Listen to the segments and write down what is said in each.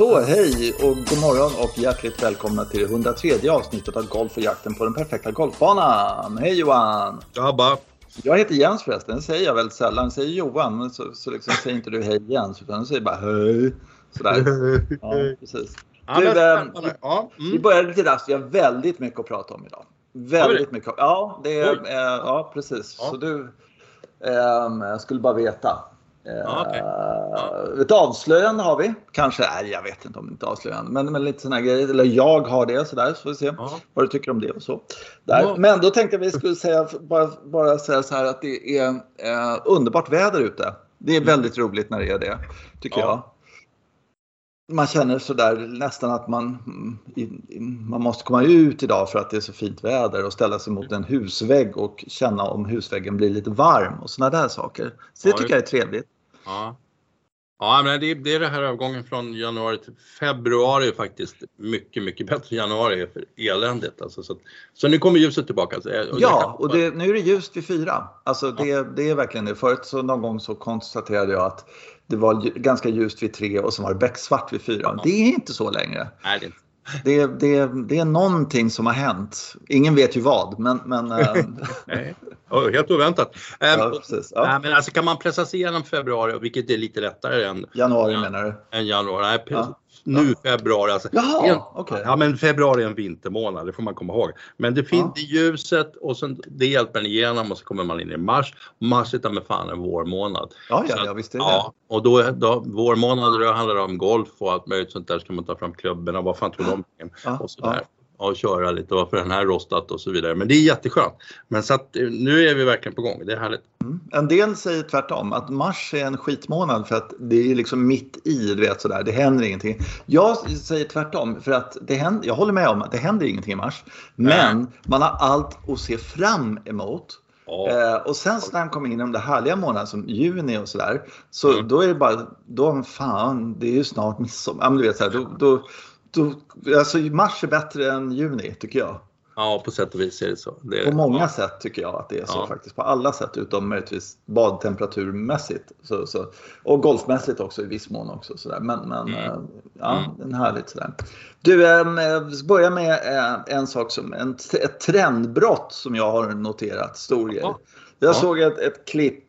Så hej och god morgon och hjärtligt välkomna till 103 avsnittet av Golf och jakten på den perfekta golfbanan. Hej Johan! Tjabba! Jag heter Jens förresten, det säger jag väldigt sällan. Jag säger Johan, men så, så liksom säger inte du hej Jens utan du säger bara hej. Sådär. Ja, precis. Du, ehm, ja, Vi mm. börjar lite raskt. Vi har väldigt mycket att prata om idag. Väldigt mycket. Ja, det är, eh, ja precis. Så du, ehm, jag skulle bara veta. Eh, okej. Ja. Ett avslöjande har vi. Kanske, nej, jag vet inte om det är ett avslöjande. Men, men lite sådana här grejer. Eller jag har det sådär. Så får vi se Ja. vad du tycker om det och så. Där. Men då tänkte jag vi skulle säga, bara, bara säga så här att det är eh, underbart väder ute. Det är väldigt roligt när det är det, tycker Ja. jag. Man känner sådär nästan att man, man måste komma ut idag för att det är så fint väder och ställa sig mot en husvägg och känna om husväggen blir lite varm och sådana där saker. Så det Ja, tycker jag är trevligt. Ja. Ja, men det, det är det här övergången från januari till februari faktiskt mycket, mycket bättre. Januari är för eländigt. Alltså, så, så nu kommer ljuset tillbaka. Och Ja, och det, nu är det ljust vid fyra. Alltså det, det är verkligen det. Förut så någon gång så konstaterade jag att det var ganska ljust vid tre och så var det becksvart vid fyra. Det är inte så längre. Nej, det. Det, det, det är någonting som har hänt. Ingen vet ju vad, men... men Nej. Oh, helt oväntat. Ehm, ja, precis. Ja. nej, men alltså, kan man pressa sig igenom februari, vilket är lite lättare än, Januari Ja. menar du? än januari. Nej, Ja. Nu februari. Alltså, Jaha, okej. Ja, men februari är en vintermånad, det får man komma ihåg. Men det finns Ja. ljuset och sen, det hjälper en igenom och så kommer man in i mars. Mars är ta med fan en vårmånad. Ja, ja, ja visst är det Ja, och då, då vårmånader då handlar det om golf och allt möjligt sånt där. Ska man ta fram klubborna, vad fan tog de? Ja, Och sådär. Och köra lite, varför den här rostat och så vidare. Men det är jätteskönt. Men så att eh, nu är vi verkligen på gång, det är härligt. Mm. En del säger tvärtom, att mars är en skitmånad för att det är liksom mitt i, du vet sådär, det händer ingenting. Jag säger tvärtom, för att det händer, jag håller med om att det händer ingenting i mars. Men man har allt att se fram emot. Eh, och sen så när man kommer in i de där härliga månaderna som juni och sådär. Så Mm. då är det bara, då fan, det är ju snart midsommar. Ja, men du vet såhär, då, då, då, alltså mars är bättre än juni tycker jag. ja, på sätt och vis är det så. Det är, På många ja. sätt tycker jag att det är så Ja. faktiskt. På alla sätt utom möjligtvis badtemperaturmässigt. Så, så, och golfmässigt också i viss mån också. Sådär. Men, men Mm. eh, ja, Mm. härligt sådär. Du, eh, börja med eh, en sak som en, ett trendbrott som jag har noterat. Stor. Ja. Jag Ja. såg ett, ett klipp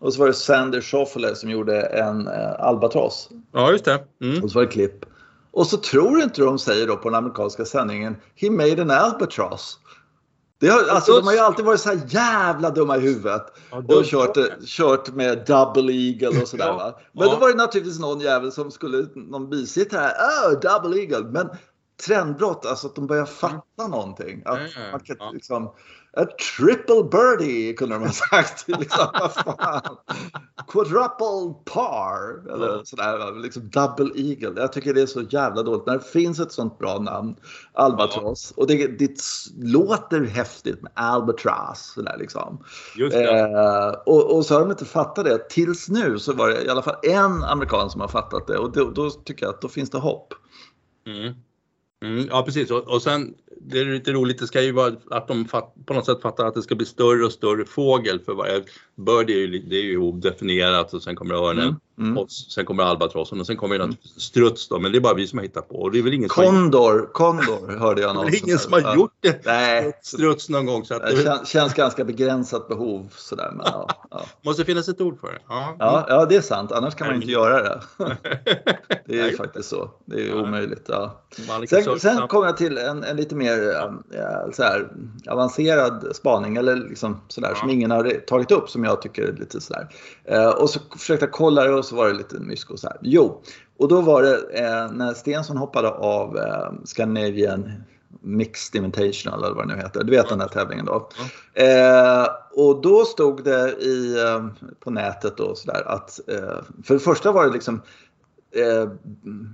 och så var det Sander Schauffele som gjorde en eh, albatross. Ja, just det. Mm. Och så var det klipp. Och så tror inte de säger då på den amerikanska sändningen He made an albatross. Det har, alltså, de har ju alltid varit så här jävla dumma i huvudet. Ja, Och kört, det- kört med double eagle och sådär va. Men Ja. då var det naturligtvis någon jävel som skulle, någon bisittare här, oh, double eagle. Men trendbrott, alltså att de börjar fatta någonting. Att Ja, ja, man kan, ja. liksom, a triple birdie kunde de ha sagt. liksom, vad fan. Quadruple par. Eller Ja. sådär, liksom double eagle. Jag tycker det är så jävla dåligt när det finns ett sånt bra namn. Albatross. Och det, det låter häftigt med albatross. Sådär, liksom. Eh, och, och så har de inte fattat det. Tills nu så var det i alla fall en amerikan som har fattat det. Och då, då tycker jag att då finns det hopp. Mm. Mm, ja precis. Och, och sen det är lite roligt, det ska ju vara att de fatt, på något sätt fattar att det ska bli större och större fågel för varje bird är ju, det är ju odefinierat och sen kommer örnen Mm, mm. och sen kommer albatrossen och sen kommer ju naturligtvis struts då men det är bara vi som har hittat på och det är väl ingen som har, Kondor, kondor hörde jag det någon är ingen som har gjort det. Nej, Struts någon gång så att det det känns, ganska begränsat behov sådär. Men, ja, ja. måste finnas ett ord för det. Ja. Ja, ja, det är sant. Annars kan man inte göra det. Det är Nej. faktiskt så. Det är omöjligt. Ja. Sen, sen kom jag till en, en lite mer äh, så här, avancerad spaning eller liksom sådär, som ingen har tagit upp som jag tycker är lite sådär. Eh, och så försökte jag kolla det och så var det lite mysko så här. Jo, och då var det eh, när Stensson hoppade av eh, Scandinavian Mixed Invitational eller vad det nu heter. Du vet den här tävlingen då. Eh, och då stod det i, eh, på nätet då sådär att eh, för det första var det liksom eh,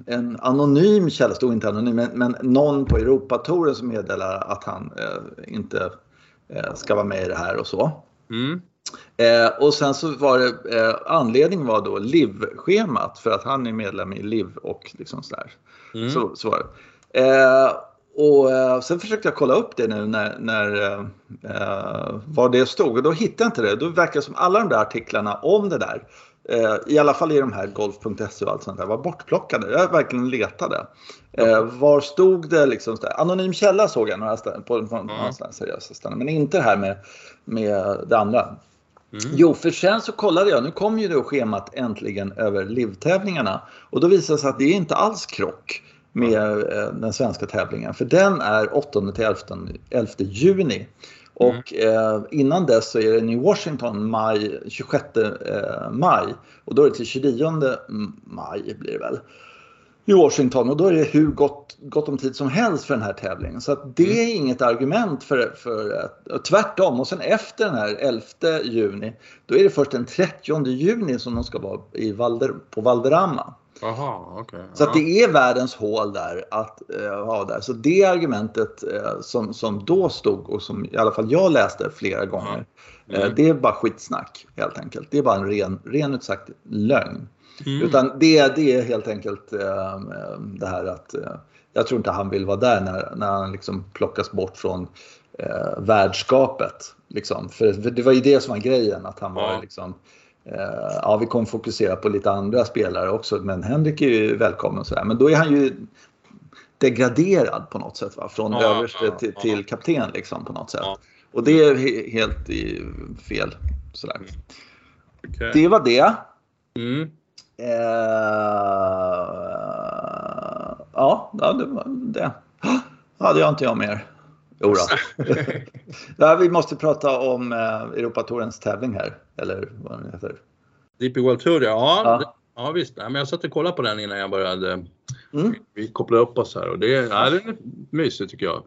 en anonym källa, stod inte anonym, men, men någon på Europatouren som meddelar att han inte ska vara med i det här och så. Mm. Eh, och sen så var det, eh, anledningen var då LIV-schemat för att han är medlem i LIV och liksom sådär. Mm. Så, så var det. Eh, och eh, sen försökte jag kolla upp det nu när, när eh, eh, var det stod och då hittade jag inte det. Då verkar det som alla de där artiklarna om det där i alla fall i de här golf.se och allt sånt där, var bortplockade. Jag verkligen letade. Eh, var stod det liksom, där, anonym källa såg jag några ställen, på några mm. seriösa ställen, men inte det här med, med det andra. Mm. Jo, för sen så kollade jag, nu kom ju då schemat äntligen över livtävlingarna. Och då visade det sig att det är inte alls krock med eh, den svenska tävlingen. För den är 8 till 11, 11 juni. Och eh, innan dess så är den i Washington maj, 26 eh, maj. Och då är det till 29 maj blir det väl i Washington och då är det hur gott, gott om tid som helst för den här tävlingen. Så att det är inget argument för, för tvärtom. Och sen efter den här 11 juni, då är det först den 30 juni som de ska vara i Valder, på Valderrama. Aha, okay. Så att det är världens hål där att uh, ha där. Så det argumentet uh, som, som då stod och som i alla fall jag läste flera gånger. Mm. Uh, det är bara skitsnack helt enkelt. Det är bara en ren, ren ut sagt lögn. Mm. Utan det, det är helt enkelt det här att jag tror inte han vill vara där när, när han liksom plockas bort från eh, värdskapet. Liksom. För, för, det var ju det som var grejen, att han var liksom Eh, ja, vi kommer fokusera på lite andra spelare också, men Henrik är ju välkommen. Och så där. Men då är han ju degraderad på något sätt, va? från ja, överste ja, till, ja. till, kapten liksom, på något sätt. Och det är helt i fel. Sådär. Mm. Okay. Det var det. Mm. Eh, ja, det var det. hade jag inte jag mer. Jo ja, vi måste prata om eh, Europatorens tävling här, eller vad den heter. DP World Tour, ja. ja. Ja visst, men jag satt och kollade på den innan jag började. Mm. Vi kopplade upp oss här och det, ja, det är mysigt tycker jag.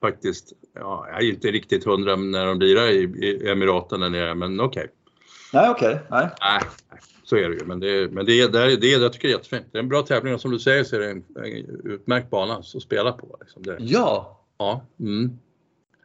Faktiskt. Ja, jag är inte riktigt hundra när de lirar i, i Emiraten där nere, men okej. Okay. Nej, okej. Okay. Nej. Nej, så är det ju. Men det, men det, det, det, jag tycker det är jättefint. Det är en bra tävling och som du säger så är det en, en utmärkt bana att spela på. Liksom. Det. Ja, Ja. Mm.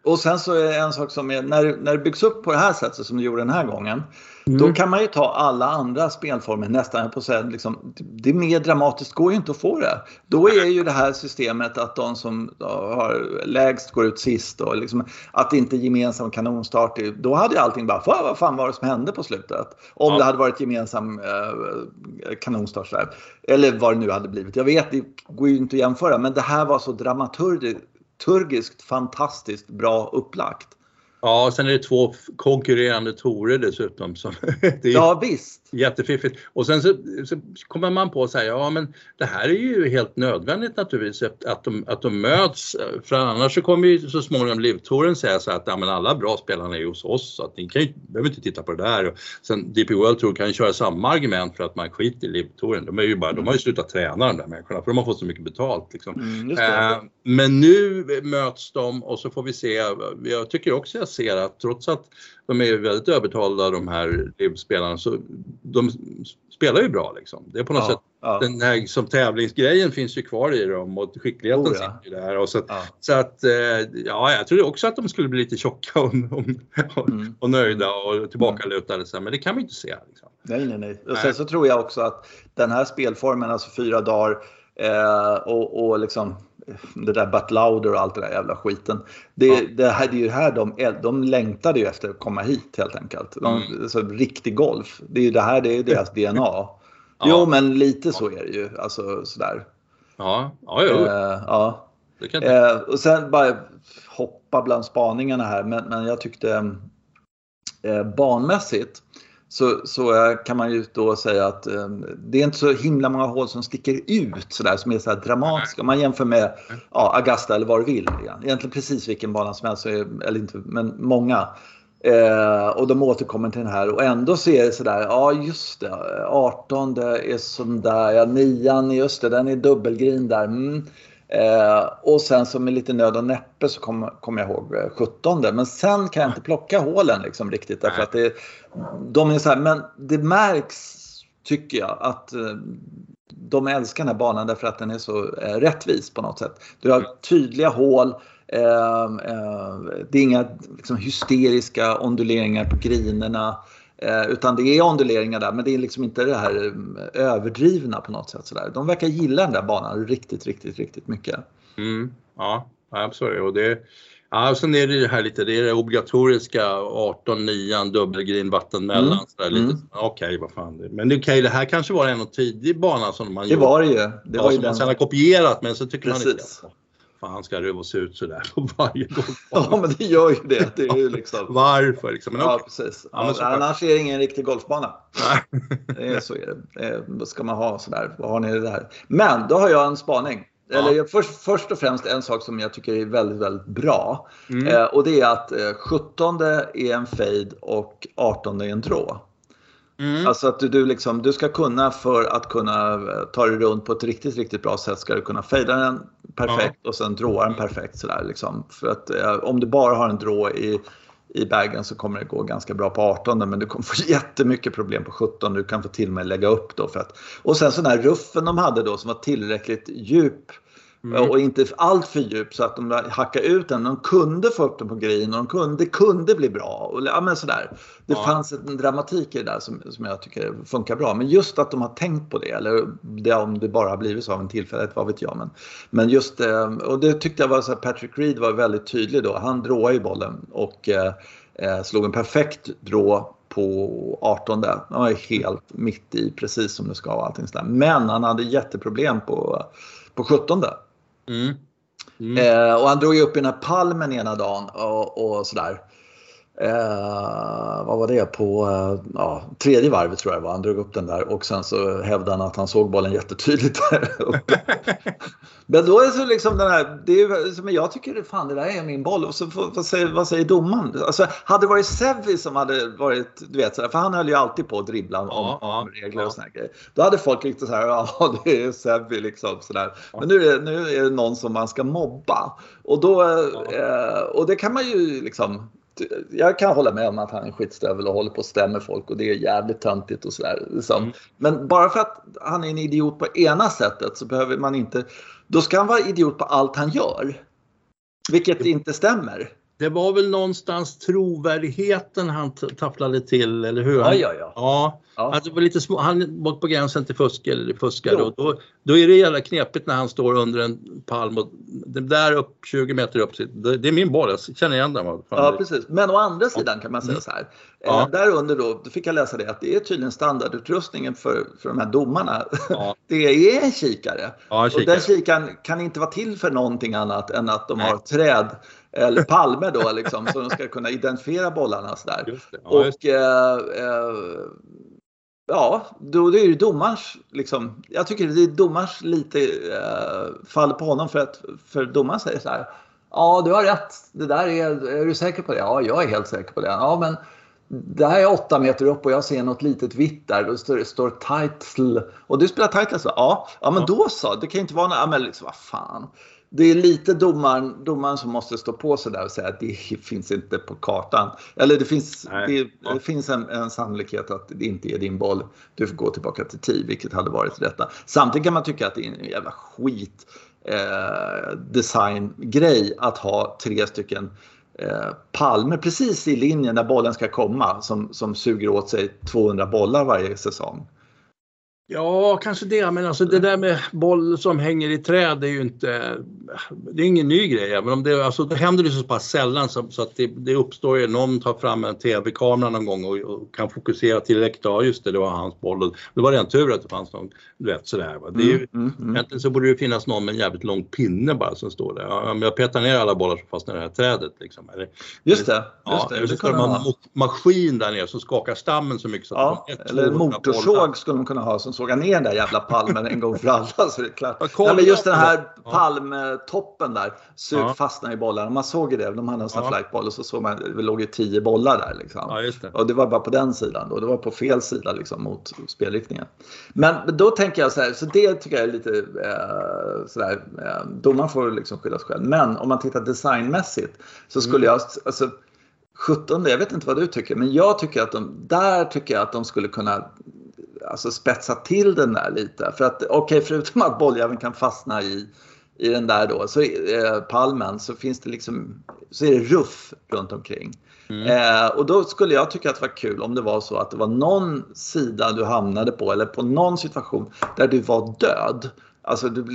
Och sen så är det en sak som är när, när det byggs upp på det här sättet som det gjorde den här gången. Mm. Då kan man ju ta alla andra spelformer nästan på att säga liksom, det är mer dramatiskt går ju inte att få det. Då är ju det här systemet att de som har lägst går ut sist och liksom, att det inte är gemensam kanonstart. Då hade ju allting bara, vad fan var det som hände på slutet? Om ja. det hade varit gemensam eh, kanonstart. Där. Eller vad det nu hade blivit. Jag vet, det går ju inte att jämföra men det här var så dramaturgiskt fantastiskt bra upplagt. Ja, sen är det två konkurrerande torer dessutom. Så det är ja, visst. Jättefiffigt. Och sen så, så kommer man på att säga, ja men det här är ju helt nödvändigt naturligtvis att de, att de möts. För annars så kommer ju så småningom Livtouren säga så att ja, men alla bra spelarna är hos oss så att ni kan ju, behöver inte titta på det där. Och sen DP World Tour kan ju köra samma argument för att man skiter i Livtouren. De, är ju bara, de har ju slutat träna de där människorna för de har fått så mycket betalt. Liksom. Mm, eh, men nu möts de och så får vi se. Jag tycker också jag ser att trots att de är väldigt övertalda de här livspelarna så de spelar ju bra liksom. Det är på något ja, sätt, ja. den här som tävlingsgrejen finns ju kvar i dem och skickligheten oh, ja. sitter ju där. Och så, att, ja. så att, eh, ja, jag trodde också att de skulle bli lite tjocka och, och, mm. och nöjda och tillbakalutade sen, men det kan vi inte se. Liksom. Nej, nej, nej. Och sen så tror jag också att den här spelformen, alltså fyra dagar eh, och, och liksom det där But Louder och allt det där jävla skiten. Det, ja. det, här, det är ju här de, de längtade ju efter att komma hit helt enkelt. De, mm. så, riktig golf. Det är ju det här, det är deras DNA. ja. Jo, men lite så är det ju. Alltså sådär. Ja, ja, jo. Eh, ja. Eh, och sen bara hoppa bland spaningarna här, men, men jag tyckte eh, banmässigt så, så eh, kan man ju då säga att eh, det är inte så himla många hål som sticker ut sådär som är så dramatiska. Om man jämför med ja, Augusta eller vad du vill. Egentligen precis vilken bana som helst, eller inte, men många. Eh, och de återkommer till den här och ändå så är det sådär, ja just det, 18 är sån där, ja 9 just det, den är dubbelgrin där. Mm. Eh, och sen så med lite nöd och näppe så kommer kom jag ihåg 17 men sen kan jag inte plocka hålen liksom riktigt därför att det, de är så här, men det märks tycker jag att eh, de älskar den här banan därför att den är så eh, rättvis på något sätt. Du har mm. tydliga hål, eh, eh, det är inga liksom, hysteriska onduleringar på grinerna. Eh, utan det är onduleringar där men det är liksom inte det här eh, överdrivna på något sätt. Sådär. De verkar gilla den där banan riktigt, riktigt, riktigt mycket. Mm, ja, absolut. Och det, Ja, och sen är det det här lite, det är det obligatoriska 18 9 dubbelgrin vatten mellan. Mm. sådär lite. Mm. Okej, vad fan. det- Men det, okej, det här kanske var en tidig bana som man Det var det ju. Det ja, var ju som man den. sen har kopierat men så tycker man Precis. inte fan ska se ut sådär på varje gång. Ja, men det gör ju det. Det är ju liksom. Varför liksom? Men Ja, okej. precis. Ja, men så- annars är det ingen riktig golfbana. Nej. Det är, så är det. ska man ha sådär? Vad har ni det där? Men då har jag en spaning. Ja. Eller först, först och främst en sak som jag tycker är väldigt, väldigt bra. Mm. Eh, och det är att eh, 17 är en fade och 18 är en draw. Mm. Alltså att du, du, liksom, du ska kunna för att kunna eh, ta dig runt på ett riktigt, riktigt bra sätt ska du kunna fejda den perfekt och sen dråa den perfekt sådär liksom. För att eh, om du bara har en draw i, i bagen så kommer det gå ganska bra på 18 men du kommer få jättemycket problem på 17. Du kan få till och med lägga upp då för att och sen så den här ruffen de hade då som var tillräckligt djup Mm. och inte allt för djup så att de hackade ut den. De kunde få upp den på green och de kunde, det kunde bli bra. Och, ja, men sådär. Det Ja. fanns en dramatik i det där som, som jag tycker funkar bra. Men just att de har tänkt på det, eller det, om det bara har blivit så av en tillfällighet, vad vet jag. Men, men just eh, och det tyckte jag var så här, Patrick Reed var väldigt tydlig då. Han dråade ju bollen och eh, eh, slog en perfekt drå på 18. Han var helt mitt i, precis som det ska och allting sådär. Men han hade jätteproblem på, på 17. Mm. Mm. Eh, och han drog ju upp den här palmen ena dagen och, och sådär. Eh, vad var det på eh, ja, tredje varvet tror jag det var. Han drog upp den där och sen så hävdade han att han såg bollen jättetydligt där uppe. Men då är det så liksom den här, det är men jag tycker det, fan det där är min boll. Och så vad säger, vad säger domaren? Alltså, hade det varit Sevi som hade varit, du vet, sådär, för han höll ju alltid på att dribbla om, Ja, ja, regler och såna grejer. Då hade folk riktigt så här, ja det är Sevi liksom sådär. Men nu är, nu är det någon som man ska mobba. Och, då, eh, och det kan man ju liksom jag kan hålla med om att han är skitstövel och håller på och stämmer folk och det är jävligt töntigt och sådär. Liksom. Mm. Men bara för att han är en idiot på ena sättet så behöver man inte... Då ska han vara idiot på allt han gör. Vilket inte stämmer. Det var väl någonstans trovärdigheten han tafflade till, eller hur? Ja, Han, ja, ja. ja. ja. Det var lite små, han var på gränsen till fusk eller fuskade Jo. och då, då är det jävla knepigt när han står under en palm och där upp 20 meter upp, det, det är min boll, jag känner igen den. Ja, precis. Men å andra sidan kan man säga så här. Ja. Eh, där under då, då fick jag läsa det att det är tydligen standardutrustningen för, för de här domarna. Ja. Det är en kikare. Ja, Och kikare. den kikaren kan inte vara till för någonting annat än att de Nej. har träd eller palmer då liksom så de ska kunna identifiera bollarna så där. Just det. Ja, Och eh, eh, ja, då det är ju domarens liksom. Jag tycker det är domarens lite eh, faller på honom för att för domaren säger så här. Ja, du har rätt. Det där är, är du säker på det? Ja, jag är helt säker på det. Ja, men det här är åtta meter upp och jag ser något litet vitt där. Då står står title. Och du spelar title så? Ja, ja men Ja. då så. Det kan inte vara något, ja, men liksom vad fan. Det är lite domaren, domaren som måste stå på sig där och säga att det finns inte på kartan. Eller det finns, det, det finns en, en sannolikhet att det inte är din boll. Du får gå tillbaka till tee, vilket hade varit rätta. Samtidigt kan man tycka att det är en jävla skit eh, designgrej att ha tre stycken eh, palmer precis i linjen där bollen ska komma som, som suger åt sig 200 bollar varje säsong. Ja, kanske det. Men alltså det där med boll som hänger i träd är ju inte... Det är ingen ny grej. Även om det, alltså, det händer ju så pass sällan så, så att det, det uppstår ju, någon tar fram en tv-kamera någon gång och, och kan fokusera tillräckligt. Ja, just det, det var hans boll. Och det var redan tur att det fanns någon, du vet sådär. Va? Det är ju, Mm, mm. Egentligen så borde det finnas någon med en jävligt lång pinne bara som står där. Ja, men jag petar ner alla bollar som fastnar i det här trädet. Liksom. Eller, Just det. Just ja, det, eller så de man ha en maskin där nere som skakar stammen så mycket så att Ja, eller en 200 bollar. motorsåg skulle de kunna ha som sågar ner den där jävla palmen en gång för alla. Så det är klart. Nej, men just den här palmtoppen där sug, Ja. fastnar i bollarna. Man såg ju det, de hade en sån här Ja. flightboll och så såg man, det låg ju tio bollar där liksom. Ja, just det. Och det var bara på den sidan då. Det var på fel sida liksom mot spelriktningen. Men då tänker jag så här, så det tycker jag är lite eh, sådär, eh, domaren får liksom skylla sig själv. Men om man tittar designmässigt så skulle jag, alltså 17, jag vet inte vad du tycker, men jag tycker att de, där tycker jag att de skulle kunna alltså spetsa till den där lite. För att okej, okay, förutom att bolljäveln kan fastna i, i den där då, så, eh, palmen, så finns det liksom, så är det ruff runt omkring. Mm. Eh, och då skulle jag tycka att det var kul om det var så att det var någon sida du hamnade på eller på någon situation där du var död. Alltså det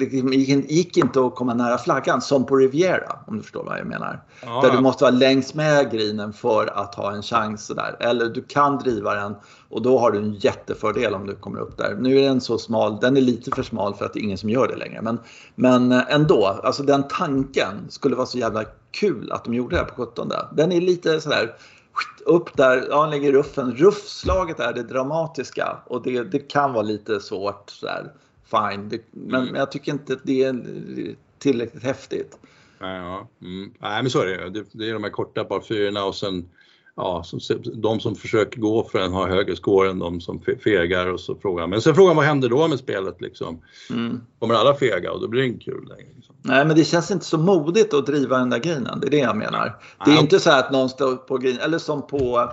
gick inte att komma nära flaggan som på Riviera om du förstår vad jag menar. Ja. Där du måste vara längs med grinen för att ha en chans där. Eller du kan driva den och då har du en jättefördel om du kommer upp där. Nu är den så smal, den är lite för smal för att det är ingen som gör det längre. Men, men ändå, alltså den tanken skulle vara så jävla kul att de gjorde det här på 17. Den är lite sådär upp där, ja, han lägger ruffen. Ruffslaget är det dramatiska och det, det kan vara lite svårt. Sådär fine. Det, men, mm. jag tycker inte att det är tillräckligt häftigt. Nej, ja. mm. Nej men så är det. det. Är de här korta par fyrorna och sen ja, som, de som försöker gå för den har högre score än de som fegar och så frågar Men sen frågan vad händer då med spelet liksom? Mm. Kommer alla fega och då blir det inte kul längre. Liksom. Nej men det känns inte så modigt att driva den där grinen, det är det jag menar. Det är ja. inte så att någon står på green, eller som på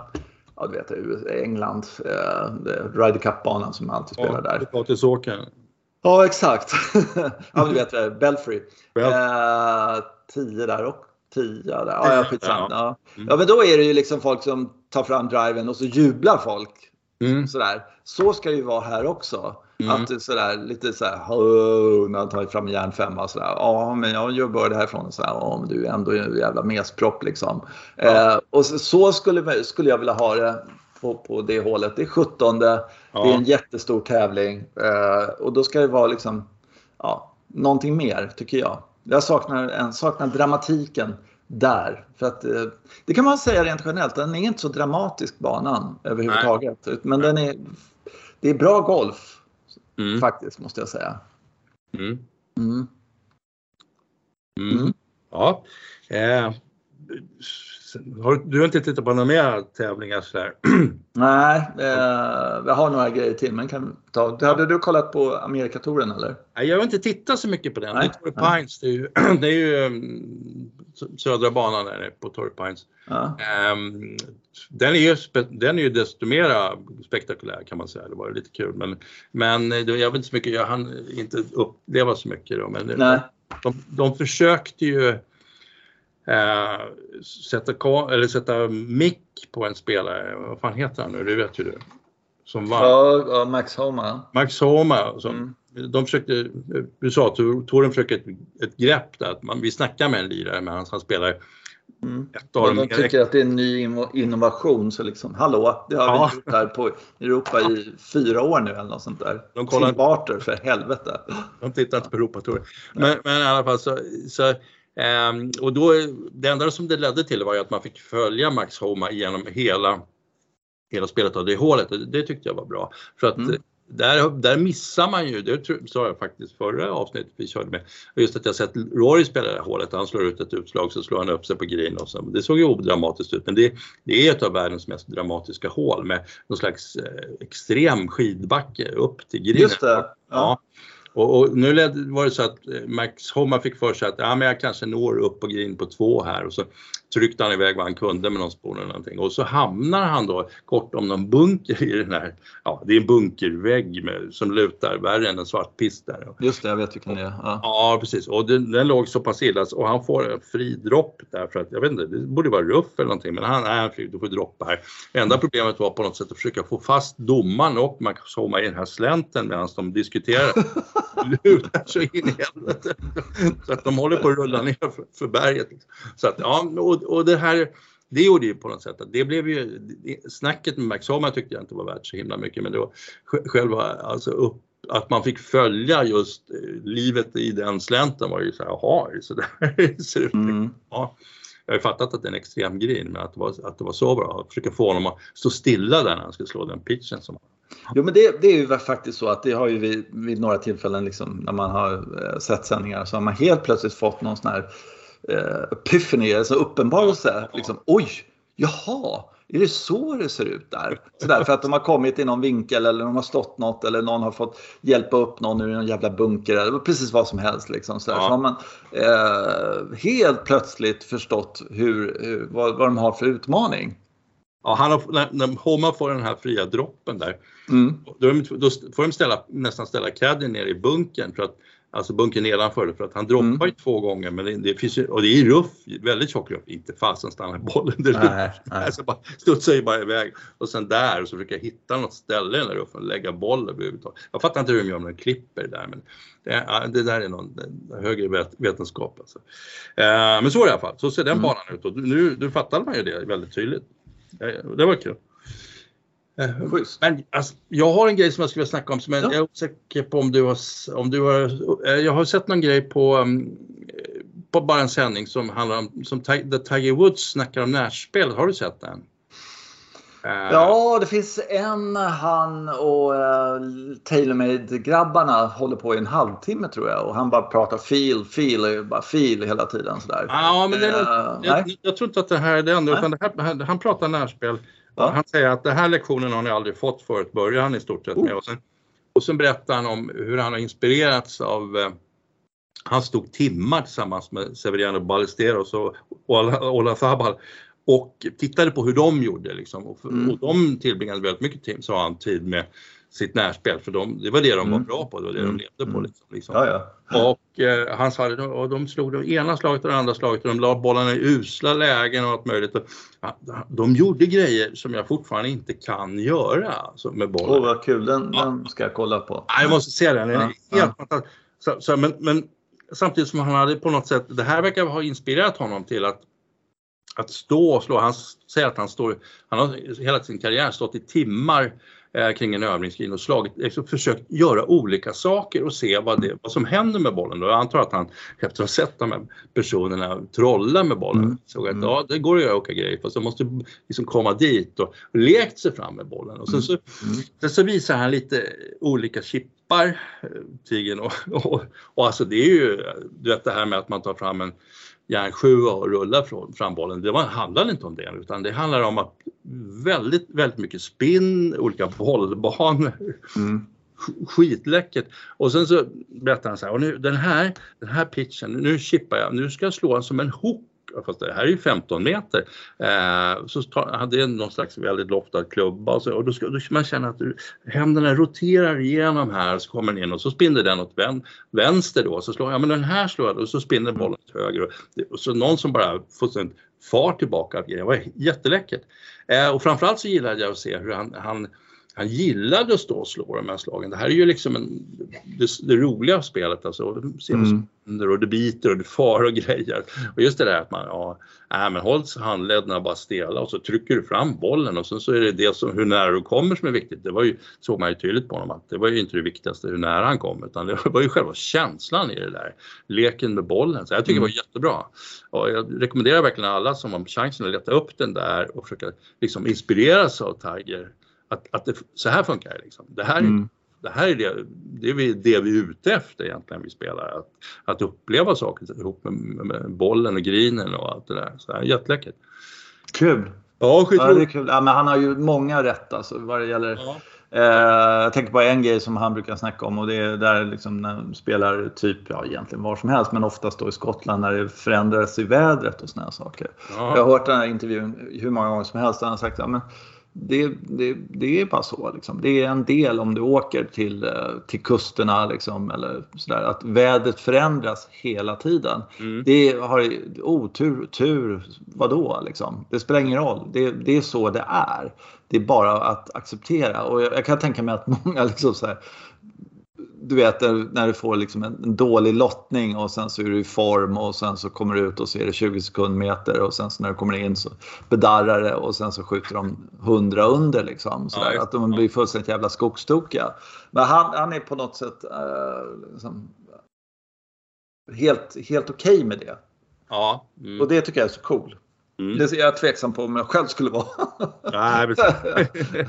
ja, du vet, England, eh, Ryder Cup-banan som alltid spelar ja, där. Potatisåkern. Ja, exakt. ja, du vet, eh, Belfry. Bel eh, tio där och tio där. Ja, ja skitsamma. Ja. Mm. ja, men då är det ju liksom folk som tar fram driven och så jublar folk. Mm. Sådär. Så ska det ju vara här också. Mm. Att sådär lite såhär, när han tar fram en järnfemma och sådär. Ja, men jag gör börd härifrån sådär. Ja, men du är ändå en jävla mespropp liksom. Ja. Eh, och så, så, skulle, skulle jag vilja ha det på, på det hålet. Det är 17. Ja. Det är en jättestor tävling eh, och då ska det vara liksom, ja, någonting mer tycker jag. Jag saknar, en, saknar dramatiken där. För att, eh, det kan man säga rent generellt, den är inte så dramatisk banan överhuvudtaget. Nej. Men den är, det är bra golf mm. faktiskt måste jag säga. Mm. Mm. mm. Ja. Eh, har, du har inte tittat på några mer tävlingar sådär? Nej, eh, jag har några grejer till men kan ta. Hade du kollat på Amerikatouren eller? Nej, jag har inte tittat så mycket på den. Nej. Det är Torrey Pines, det är ju, det är ju um, södra banan där på Torrey Pines. Ja. Um, den, är ju, den är ju desto mera spektakulär kan man säga. Det var lite kul men, men eh, jag vet inte så mycket, jag hann inte uppleva så mycket då. Men Nej. De, de försökte ju Eh, sätta, eller sätta mick på en spelare, vad fan heter han nu, det vet ju du. Som var, ja, Max Homa. Max Homa. Som, mm. De försökte, USA, Toren försöker ett, ett grepp där, att man, vi snackar med en lirare med hans, han spelar Mm. Men de tycker att det är en ny innovation så liksom, hallå, det har ja. vi gjort här på Europa i fyra år nu eller något sånt där. De kollar... Tim Barter för helvete. De tittar inte på Europatouren. Men, men i alla fall så, så Ehm, och då, det enda som det ledde till var ju att man fick följa Max Homa genom hela, hela spelet av det hålet och det tyckte jag var bra. För att mm. där, där missar man ju, det sa jag faktiskt förra avsnittet vi körde med, just att jag sett Rory spela det här hålet, han slår ut ett utslag så slår han upp sig på green och så. Det såg ju odramatiskt ut men det, det är ett av världens mest dramatiska hål med någon slags eh, extrem skidbacke upp till green. Just det. Ja. ja. Och, och, nu var det så att eh, Max Homa fick för sig att ja, men jag kanske når upp på green på två här. Och så tryckte han iväg vad han kunde med någon spår eller någonting och så hamnar han då kort om någon bunker i den här, ja det är en bunkervägg med, som lutar värre än en svart pist där. Just det, jag vet vilken det är. Ja, ja precis och den, den låg så pass illa och han får en fri dropp där för att, jag vet inte, det borde vara ruff eller någonting men han är fri, du får droppa här. Enda problemet var på något sätt att försöka få fast domaren och Max Homa i den här slänten medan de diskuterar. lutar så in i helvete. Så att de håller på att rulla ner för, för berget. Så att, ja, och, och det här det gjorde ju på något sätt att det blev ju, snacket med Max Homa tyckte jag inte var värt så himla mycket men det var själva, alltså upp, att man fick följa just eh, livet i den slänten var ju så här, jaha, så där ser ut. Mm. Ja, jag har ju fattat att det är en extrem grin men att det var, att det var så bra att försöka få honom att stå stilla där när han skulle slå den pitchen som Jo men det, det, är ju faktiskt så att det har ju vid, vid några tillfällen liksom, när man har eh, sett sändningar så har man helt plötsligt fått någon sån här eh, epiphany, alltså uppenbarelse. Liksom, Oj, jaha, är det så det ser ut där? Så där för att de har kommit i någon vinkel eller de har stått något eller någon har fått hjälpa upp någon ur en jävla bunker eller precis vad som helst. Liksom, så, ja. så har man eh, helt plötsligt förstått hur, hur, vad, vad de har för utmaning. Ja, han har, när, när Homa får den här fria droppen där, mm. då, då, får de ställa, nästan ställa caddy ner i bunkern för att Alltså bunkern nedanför för att han droppar Mm. ju två gånger men det, det finns ju, och det är ruff, väldigt tjock ruff. Inte fasen stannar bollen direkt. Nej, nej. Alltså bara studsar ju bara iväg och sen där och så försöker jag hitta något ställe i den där ruffen och lägga bollen överhuvudtaget. Jag fattar inte hur de gör när de klipper där men det, det där är någon det- högre vet, vetenskap alltså. Eh, men så är det i alla fall, så ser den Mm. banan ut och nu, nu fattade man ju det väldigt tydligt. Eh, Det var kul. Eh, Schysst. men alltså, jag har en grej som jag skulle vilja snacka om som jag, Ja. jag är osäker på om du har, om du har, eh, jag har sett någon grej på, um, på bara en sändning som handlar om, som där Tiger Woods snackar om närspelet. Har du sett den? Eh, Ja, det finns en han och uh, TaylorMade-grabbarna håller på i en halvtimme tror jag och han bara pratar feel, feel, bara feel hela tiden sådär. Ja, men det Eh, jag, nej. jag tror inte att det här är den, Nej. utan det här, han pratar närspel. Ja. Han säger att den här lektionen har ni aldrig fått förut, börjar han i stort sett Oh. med. Och sen, och sen berättar han om hur han har inspirerats av eh, han stod timmar tillsammans med Severiano Ballesteros och Ola, Ola Zabal och tittade på hur de gjorde liksom. och, Mm. och de tillbringade väldigt mycket tid, sa han, tid med sitt närspel för de, det var det de var Mm. bra på, det var det Mm. de levde på. Mm. Liksom, liksom. Ja, ja. Och eh, han sa det, och de slog det ena slaget och det andra slaget och de la bollarna i usla lägen och allt möjligt. Och, ja, de gjorde grejer som jag fortfarande inte kan göra alltså, med bollen. Åh, vad kul. Den, den ska jag kolla på. Ja, jag måste se den, den är helt fantastisk. Så, så, men, men samtidigt som han hade på något sätt, det här verkar ha inspirerat honom till att att stå och slå, han säger att han står, han har hela sin karriär stått i timmar eh, kring en övningsgrin och slagit, liksom försökt göra olika saker och se vad, det, vad som händer med bollen. Då. Jag antar att han efter att ha sett de här personerna trolla med bollen Mm. såg att Mm. ja, det går att göra olika grejer fast de måste liksom komma dit och lekt sig fram med bollen. Och sen så, Mm. sen så visar han lite olika chippar, eh, Tigern och, och, och alltså det är ju, du vet det här med att man tar fram en järnsjua och rullar från, fram bollen. Det var, handlar inte om det utan det handlar om att väldigt, väldigt mycket spinn, olika bollbanor, Mm. sk- skitläckert. Och sen så berättar han så här, och nu, den här, den här pitchen, nu chippar jag, nu ska jag slå den som en hook. Fast det här är ju 15 meter. Eh, så tar, hade jag någon slags väldigt loftad klubba och, så, och då, ska, då ska man känna att du, händerna roterar igenom här så kommer den in och så spinner den åt vän, vänster då. Så slår jag, ja men den här slår jag och så spinner bollen åt höger. Och, det- och så någon som bara får far fart tillbaka. Det var jätteläckert. Eh, och framförallt så gillade jag att se hur han, han han gillade att stå och slå de här slagen. Det här är ju liksom en, det, det roliga spelet alltså. Det ser Mm. mm. sönder och det biter och det far och grejer. Och just det där att man, ja, äh, men håll handlederna bara stela och så trycker du fram bollen och sen så är det det som, hur nära du kommer som är viktigt. Det var ju, såg man ju tydligt på honom att det var ju inte det viktigaste hur nära han kom utan det var ju själva känslan i det där. Leken med bollen. Så jag tycker Mm. det var jättebra. Och jag rekommenderar verkligen alla som har chansen att leta upp den där och försöka liksom inspireras av Tiger att, att det, så här funkar det. Liksom. Det här, är- Mm. det här är det, det, är vi, det vi är ute efter egentligen, vi spelar. Att, att uppleva saker ihop med, med, bollen och grinen och allt det där. Så här, jätteläckert. Kul. Ja, Ja, det är skitroligt. kul. Ja, men han har ju många rätt alltså, vad det gäller. Ja. Eh, jag tänker på en grej som han brukar snacka om och det är där liksom när de spelar typ, ja egentligen var som helst, men oftast då i Skottland när det förändras i vädret och såna här saker. Ja. Jag har hört den här intervjun hur många gånger som helst han har sagt att ja, det, det, det är bara så. Liksom. Det är en del om du åker till, eh, till kusterna liksom, eller sådär, att vädret förändras hela tiden. Mm. Det har otur, tur, vadå liksom? Det spelar ingen roll. Det, det är så det är. Det är bara att acceptera och jag, jag kan tänka mig att många liksom så här, du vet när- du får liksom en, dålig lottning och sen så är du i form och sen så kommer du ut och så är det 20 sekundmeter och sen så när du kommer in så bedarrar det och sen så skjuter de 100 under liksom. Så Ja, att de blir fullständigt jävla skogstokiga. Men han, han är på något sätt eh, liksom, helt, helt okej med det. Ja. Mm. Och det tycker jag är så cool. Mm. Det är jag tveksam på om jag själv skulle vara. Nej,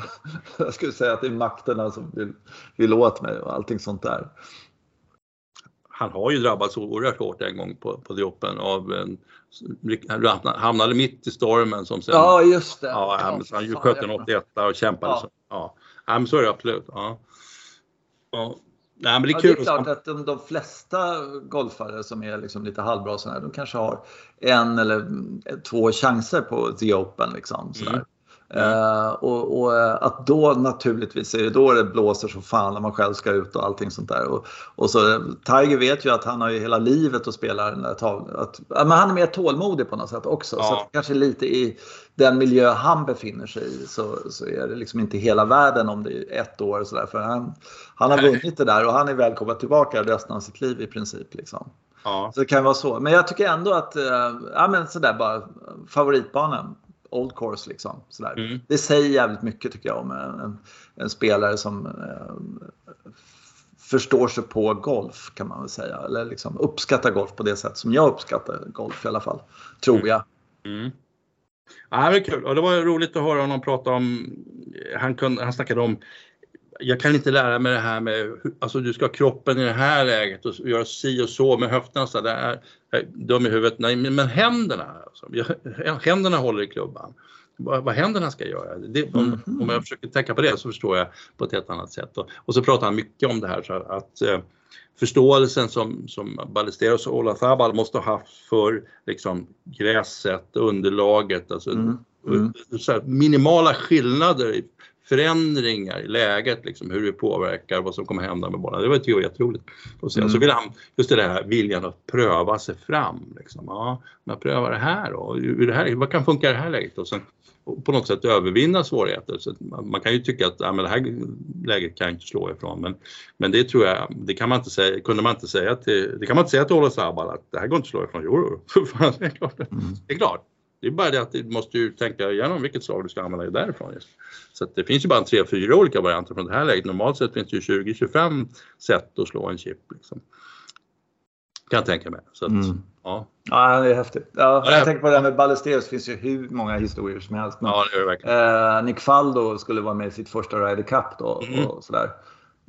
jag skulle säga att det är makterna som vill, vill åt mig och allting sånt där. Han har ju drabbats oerhört hårt en gång på, på Open av en, han hamnade mitt i stormen som sen Ja, just det. Ja, han, han fan, sköt en jag- 81 och kämpade. Ja. Så, ja. ja, men så är det absolut. Ja. Ja. Nej, men det är Ja, kul. det är klart att de, de flesta golfare som är liksom lite halvbra sådär, de kanske har en eller två chanser på The Open. Liksom, sådär. Mm. Uh, och, och, eh, att då naturligtvis är det då det blåser så fan när man själv ska ut och allting sånt där. Och, och så Tiger vet ju att han har ju hela livet att spela den där tavlan. Att, men han är mer tålmodig på något sätt också. Ja. Så kanske lite i den miljö han befinner sig i så, så är det liksom inte hela världen om det är ett år och sådär. För han, han har vunnit det där och han är välkommen tillbaka resten av sitt liv i princip. Liksom. Ja. Så det kan vara så. Men jag tycker ändå att, äh, ja men sådär bara favoritbanan. Old course liksom. Sådär. Mm. Det säger jävligt mycket tycker jag om en, en, en spelare som äh, förstår sig på golf kan man väl säga. Eller liksom uppskattar golf på det sätt som jag uppskattar golf i alla fall. Tror mm. jag. Mm. Ja, det var kul och det var roligt att höra honom prata om, han, kunde, han snackade om jag kan inte lära mig det här med, alltså du ska ha kroppen i det här läget och göra si och så med höfterna så där, är dum i huvudet. Nej, men händerna, alltså, händerna håller i klubban. Vad, vad händerna ska göra. Det, om, mm. om, jag försöker tänka på det så förstår jag på ett helt annat sätt. Och, och så pratar han mycket om det här så att eh, förståelsen som, som Ballesteros och Olazabal måste ha haft för liksom, gräset, underlaget, alltså mm. Mm. minimala skillnader förändringar i läget, liksom, hur det påverkar, vad som kommer hända med bollen. Det var ju jätteroligt att se. Mm. Så vill han, just det där viljan att pröva sig fram. Liksom. Ja, men pröva det här då, hur det här, vad kan funka i det här läget? Och sen och på något sätt övervinna svårigheter. Så man kan ju tycka att ja, men det här läget kan jag inte slå ifrån men, men det tror jag, det kan man inte säga, kunde man inte säga till, det kan man inte säga till Ola Sabal att det här går inte att slå ifrån. Jo, det är klart. Mm. Det är klart. Det är bara det att du måste ju tänka igenom vilket slag du ska använda därifrån. Just. Så det finns ju bara tre, fyra olika varianter från det här läget. Normalt sett finns det ju 20-25 sätt att slå en chip. Liksom. Kan jag tänka mig. Så att, mm. ja. ja, det är häftigt. Ja, ja, jag tänker på det här med Ballesteros. Det finns ju hur många historier som helst. Men, ja, det är det verkligen. Eh, Nick Faldo skulle vara med i sitt första Ryder Cup då. Mm. Och sådär.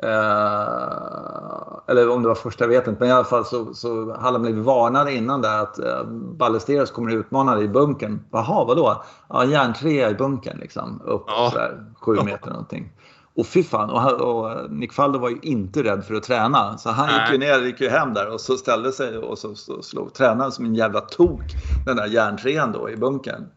Eh, eller om det var första, jag vet inte. Men i alla fall så, så hade han blivit varnade innan där att eh, Ballesteros kommer att utmana dig i bunkern. Jaha, vadå? Ja, järntrea i bunkern liksom. Upp ja. sådär, sju meter någonting. Och fy fan, och, och Nick Faldo var ju inte rädd för att träna. Så han gick ju ner, gick ju hem där och så ställde sig och så, så slog tränaren som en jävla tok den där järntrean då i bunkern.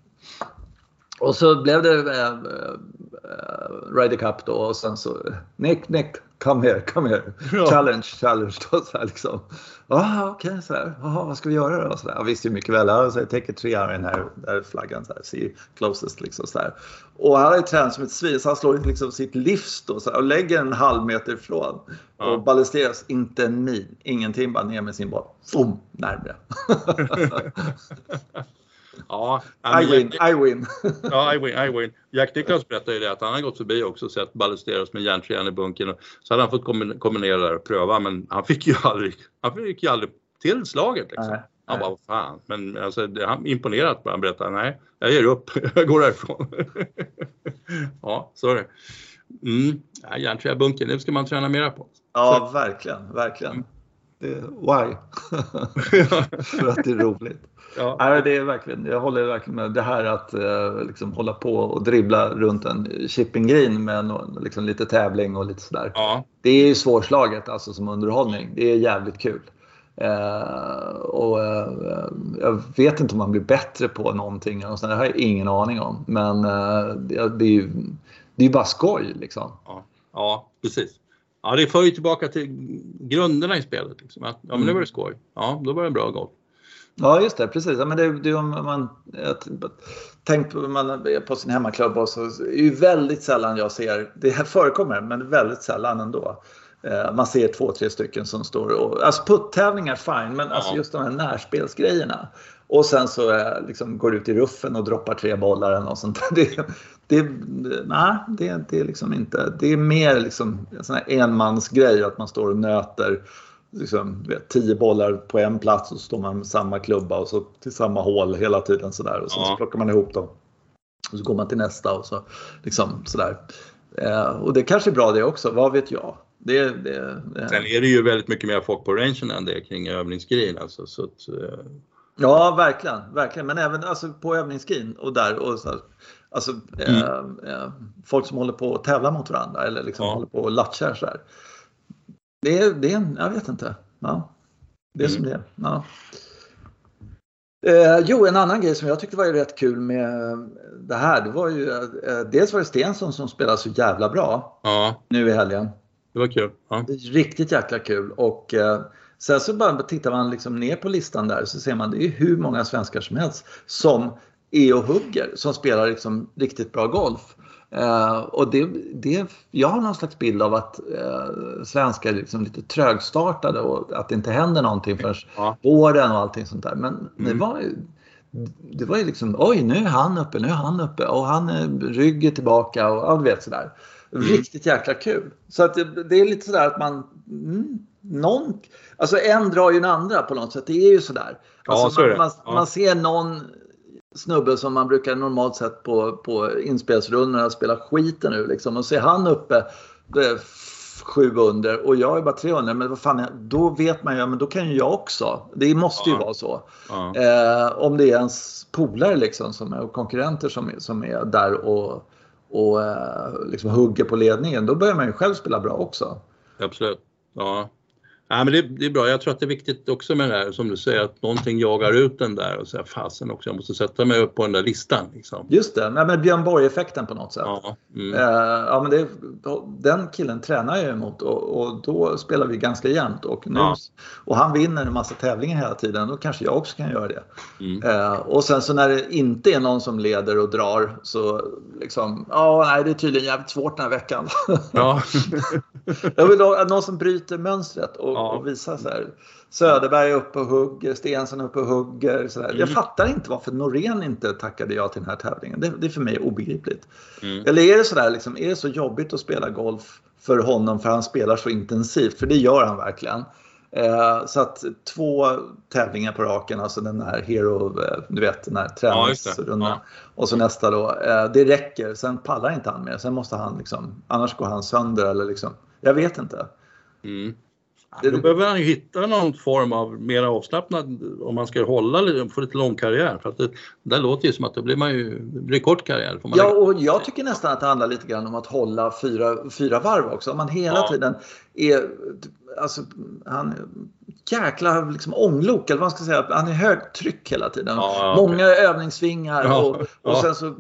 Och så blev det äh, äh, Ryder Cup då och sen så Nick, Nick, come here, come here. Ja. Challenge, challenge. Då, så här, liksom. Ah, Okej, okay, så här. Aha, vad ska vi göra då? Så där. Jag visste ju mycket väl. Jag säger take a tree iron här, där är flaggan. Så här, see closest liksom. Så här. Och han har ju tränat som ett svin så han slår liksom sitt livs då, så här, och lägger en halv meter ifrån. Ja. Och ballesteras inte en min, ingenting, bara ner med sin boll. Boom, närmre. Ja, I win, I win. ja, I win, I win. Jack Nicklaus berättade ju det att han har gått förbi också och sett ballesteras med järntrean i bunkern. Så hade han fått kombinera där och pröva men han fick ju aldrig, han fick ju aldrig till slaget liksom. Nej, han bara, vad fan. Men alltså, det, han imponerat på Han berättade, nej, jag ger upp, jag går därifrån. ja, så är det. Mm. Ja, järntrea bunkern, det ska man träna mera på. Ja, så. verkligen, verkligen. Det, why? För att det är roligt. Ja. Nej, det är verkligen, jag håller verkligen med. Det här att eh, liksom, hålla på och dribbla runt en chipping green med någon, liksom, lite tävling och lite sådär. Ja. Det är ju svårslaget alltså som underhållning. Det är jävligt kul. Eh, och eh, jag vet inte om man blir bättre på någonting. Och det har jag ingen aning om. Men eh, det, är ju det är bara skoj liksom. Ja, ja precis. Ja, det för ju tillbaka till grunderna i spelet. Liksom. Att, ja, men nu var det skoj. Ja, då var det bra golf. Ja, just det. Precis. Ja, men det, det, om man, tänk på, man på sin hemmaklubb och så är det ju väldigt sällan jag ser, det här förekommer, men väldigt sällan ändå. Eh, man ser två, tre stycken som står och, alltså puttävlingar fine, men alltså just de här närspelsgrejerna. Och sen så eh, liksom går ut i ruffen och droppar tre bollar eller något sånt. Det, det, nej, det, det är liksom inte, det är mer liksom en sån här enmansgrej att man står och nöter liksom, vet, tio bollar på en plats och så står man med samma klubba och så till samma hål hela tiden sådär och så, ja. så plockar man ihop dem. Och så går man till nästa och så liksom sådär. Eh, och det kanske är bra det också, vad vet jag? Det, det, det. Sen är det ju väldigt mycket mer folk på rangen än det kring övningsgrejen alltså. Så att, eh... Ja, verkligen, verkligen. Men även alltså, på övningsgrejen och där. Och så, alltså, mm. eh, folk som håller på att tävla mot varandra eller liksom ja. håller på och latchar så här. Det är, det är en, jag vet inte. Ja. Det är mm. som det är. Ja. Eh, jo, en annan grej som jag tyckte var rätt kul med det här, det var ju eh, dels var det Stensson som spelade så jävla bra Ja, nu i helgen. det var kul. Ja. Riktigt jäkla kul och eh, sen så bara tittar man liksom ner på listan där så ser man det är hur många svenskar som helst som är och hugger, som spelar liksom riktigt bra golf. Eh, och det, det, jag har någon slags bild av att eh, svenskar är liksom lite trögstartade och att det inte händer någonting förrän Ja. våren och allting sånt där. Men det Mm. var ju det var ju liksom, oj nu är han uppe, nu är han uppe och han är ryggen tillbaka och ja, du vet sådär. Mm. Riktigt jäkla kul. Så att det, det är lite sådär att man, mm, någon, alltså en drar ju den andra på något sätt. Det är ju sådär. Ja, Alltså så är man, det. man, Ja. man ser någon snubbe som man brukar normalt sett på, på inspelsrundorna spela skiten ur liksom och ser han uppe är sju under och jag är bara 300 men vad fan, då vet man ju, men då kan ju jag också. Det måste ju Ja. vara så. Ja. Eh, om det är ens polare liksom som är, och konkurrenter som är, som är där och, och eh, liksom hugger på ledningen, då börjar man ju själv spela bra också. Absolut. Ja. Nej, men det, det är bra. Jag tror att det är viktigt också med det här som du säger att någonting jagar ut den där och säger fasen också, jag måste sätta mig upp på den där listan. Liksom. Just det, nej, men Björn Borg-effekten på något sätt. Ja. Mm. Eh, ja, men det, den killen tränar jag emot och, och då spelar vi ganska jämnt. Och, nu, Ja. och han vinner en massa tävlingar hela tiden. Då kanske jag också kan göra det. Mm. Eh, och sen så när det inte är någon som leder och drar så liksom, ja nej det är tydligen jävligt svårt den här veckan. Ja. jag vill ha någon som bryter mönstret och, Ja. och visar så här. Söderberg uppe och hugger, Stensson uppe och hugger. Så där. Jag Mm. fattar inte varför Norén inte tackade ja till den här tävlingen. Det, det är för mig obegripligt. Mm. Eller är det så där, liksom, är det så jobbigt att spela golf för honom för han spelar så intensivt? För det gör han verkligen. Eh, så att två tävlingar på raken, alltså den här Hero, eh, du vet den här Ja, träningsrundan. Ja. Och så nästa då. Eh, det räcker, sen pallar inte han mer. Sen måste han liksom, annars går han sönder eller liksom. Jag vet inte. Mm. Det- Då behöver han ju hitta någon form av mer avslappnad om man ska hålla få lite lång karriär. För att det, där låter ju som att då blir man ju, det blir kort karriär. Ja, lägga- och jag tycker nästan att det handlar lite grann om att hålla fyra, fyra varv också. Om man hela Ja. tiden är, alltså han jäkla liksom ånglok eller vad man ska säga. Han är högtryck hela tiden. Ja, Många övningssvingar Ja, och, och sen så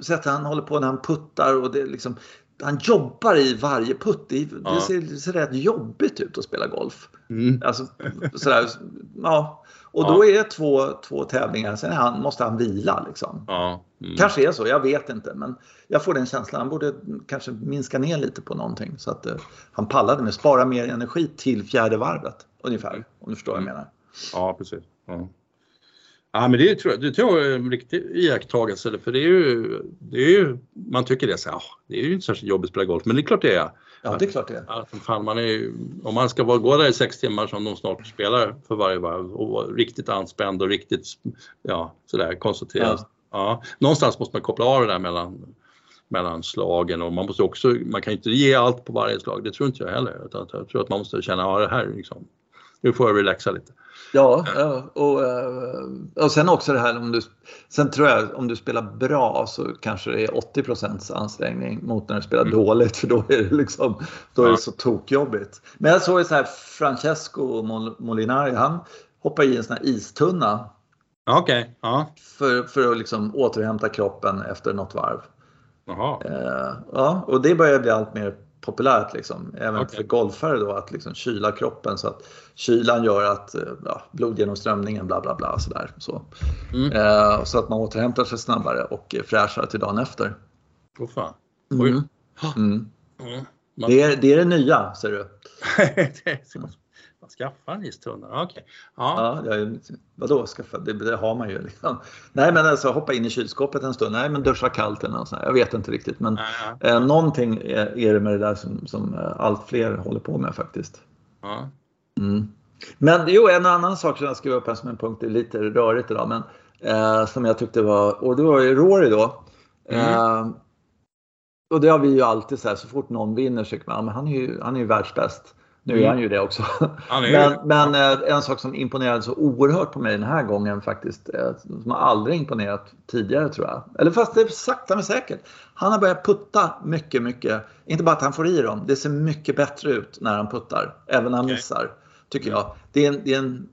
sätter han håller på när han puttar och det liksom han jobbar i varje putt. Det, Ja. ser, det ser rätt jobbigt ut att spela golf. Mm. Alltså, sådär, ja. Och då är det två, två tävlingar, sen han, måste han vila. Liksom. Ja. Mm. Kanske är så, jag vet inte. Men jag får den känslan. Han borde kanske minska ner lite på någonting så att eh, han pallade med spara mer energi till fjärde varvet. Ungefär, om du förstår vad jag menar. Ja, precis. Ja. Ja, men det tror jag, det tror jag är en riktig iakttagelse. För det är ju, det är ju man tycker det, så, här, "Ah, det är ju inte särskilt jobbigt att spela golf, men det är klart det är. Ja, det är klart det. är. För fan, man är, ju- om man ska vara, gå där i sex timmar som de snart spelar för varje varv och vara riktigt anspänd och riktigt ja, sådär koncentrerad. Ja. Ja. Någonstans måste man koppla av det där mellan, mellan slagen och man måste också, man kan inte ge allt på varje slag, det tror inte jag heller. Utan jag tror att man måste känna, ja det här liksom, nu får jag relaxa lite. Ja, och, eh, och sen också det här om du, sen tror jag om du spelar bra så kanske det är 80% ansträngning mot när du spelar dåligt för då är det liksom, då är Ja. det så tokjobbigt. Men jag såg ju så här Francesco Mol- Molinari, han hoppade i en sån här istunna Okej, ja. för, för att liksom återhämta kroppen efter något varv. Jaha. Eh, ja, och det börjar bli allt mer populärt liksom, även Okej. för golfare då att liksom kyla kroppen så att kylan gör att eh, ja, blodgenomströmningen bla bla bla sådär. Så. Mm. Eh, så att man återhämtar sig snabbare och fräschare till dagen efter. Åh fan. Mm. Mm. Man, Det, är, det är det nya ser du. det ska man, man skaffar en istunna, okej. Ja. Ja, jag, vadå skaffa? Det, det har man ju. Liksom. Nej men alltså hoppa in i kylskåpet en stund. Nej men duscha kallt eller något sånt. Jag vet inte riktigt. Men Ja, ja. eh, någonting är, är det med det där som, som eh, allt fler håller på med faktiskt. ja. Mm. Men jo, en annan sak som jag skrev upp här som en punkt, det är lite rörigt idag, men eh, som jag tyckte var, och det var ju Rory då. Eh, och det har vi ju alltid så här, så fort någon vinner så tycker man, ja, men han är ju, han är ju världsbäst. Nu är Mm. han ju det också. Ju- Men, men eh, en sak som imponerade så oerhört på mig den här gången faktiskt, eh, som har aldrig imponerat tidigare tror jag. Eller fast det är sakta men säkert. Han har börjat putta mycket, mycket. Inte bara att han får i dem, det ser mycket bättre ut när han puttar. Även när han Okej. missar, tycker jag. Det är, en, det är en,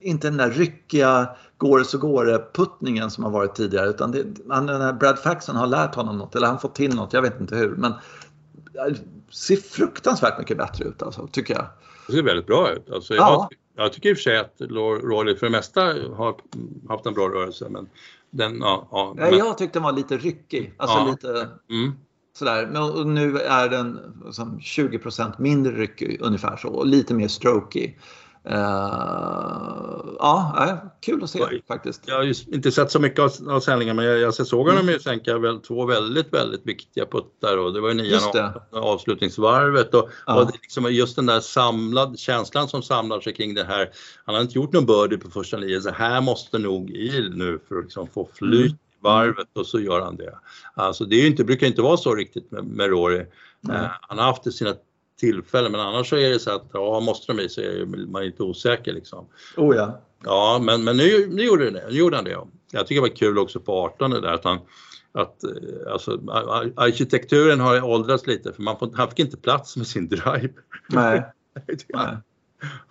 inte den där ryckiga går det så går det puttningen som har varit tidigare utan det, han, den här Brad Faxon har lärt honom något eller han fått till något, jag vet inte hur. Men ser fruktansvärt mycket bättre ut alltså, tycker jag. Det ser väldigt bra ut. Alltså, Ja. jag, jag tycker i och för sig att Rory för det mesta har haft en bra rörelse men den, ja, ja, men, jag tyckte den var lite ryckig. Alltså Ja. lite mm, sådär. Men och nu är den som 20% mindre ryckig ungefär så och lite mer strokey. Uh, ja, nej, kul att se Oj. faktiskt. jag har inte sett så mycket av, av sändningen men jag, jag såg honom ju sänka väl två väldigt, väldigt viktiga puttar och det var ju nian avslutningsvarvet och, Ja. och liksom just den där samlad, känslan som samlar sig kring det här. Han har inte gjort någon birdie på första nio så här måste nog i nu för att liksom få flyt Mm. i varvet och så gör han det. Alltså det är inte, brukar inte vara så riktigt med, med Rory. Nej. Eh, han har haft det sina tillfällen men annars så är det så att ja, måste de i så är man lite osäker liksom. Oh ja. Ja, men, men nu, nu, gjorde det, nu gjorde han det. Jag tycker det var kul också på 18 det där att han att eh, alltså, ar- arkitekturen har åldrats lite för man får, han fick inte plats med sin drive. Nej. Nej.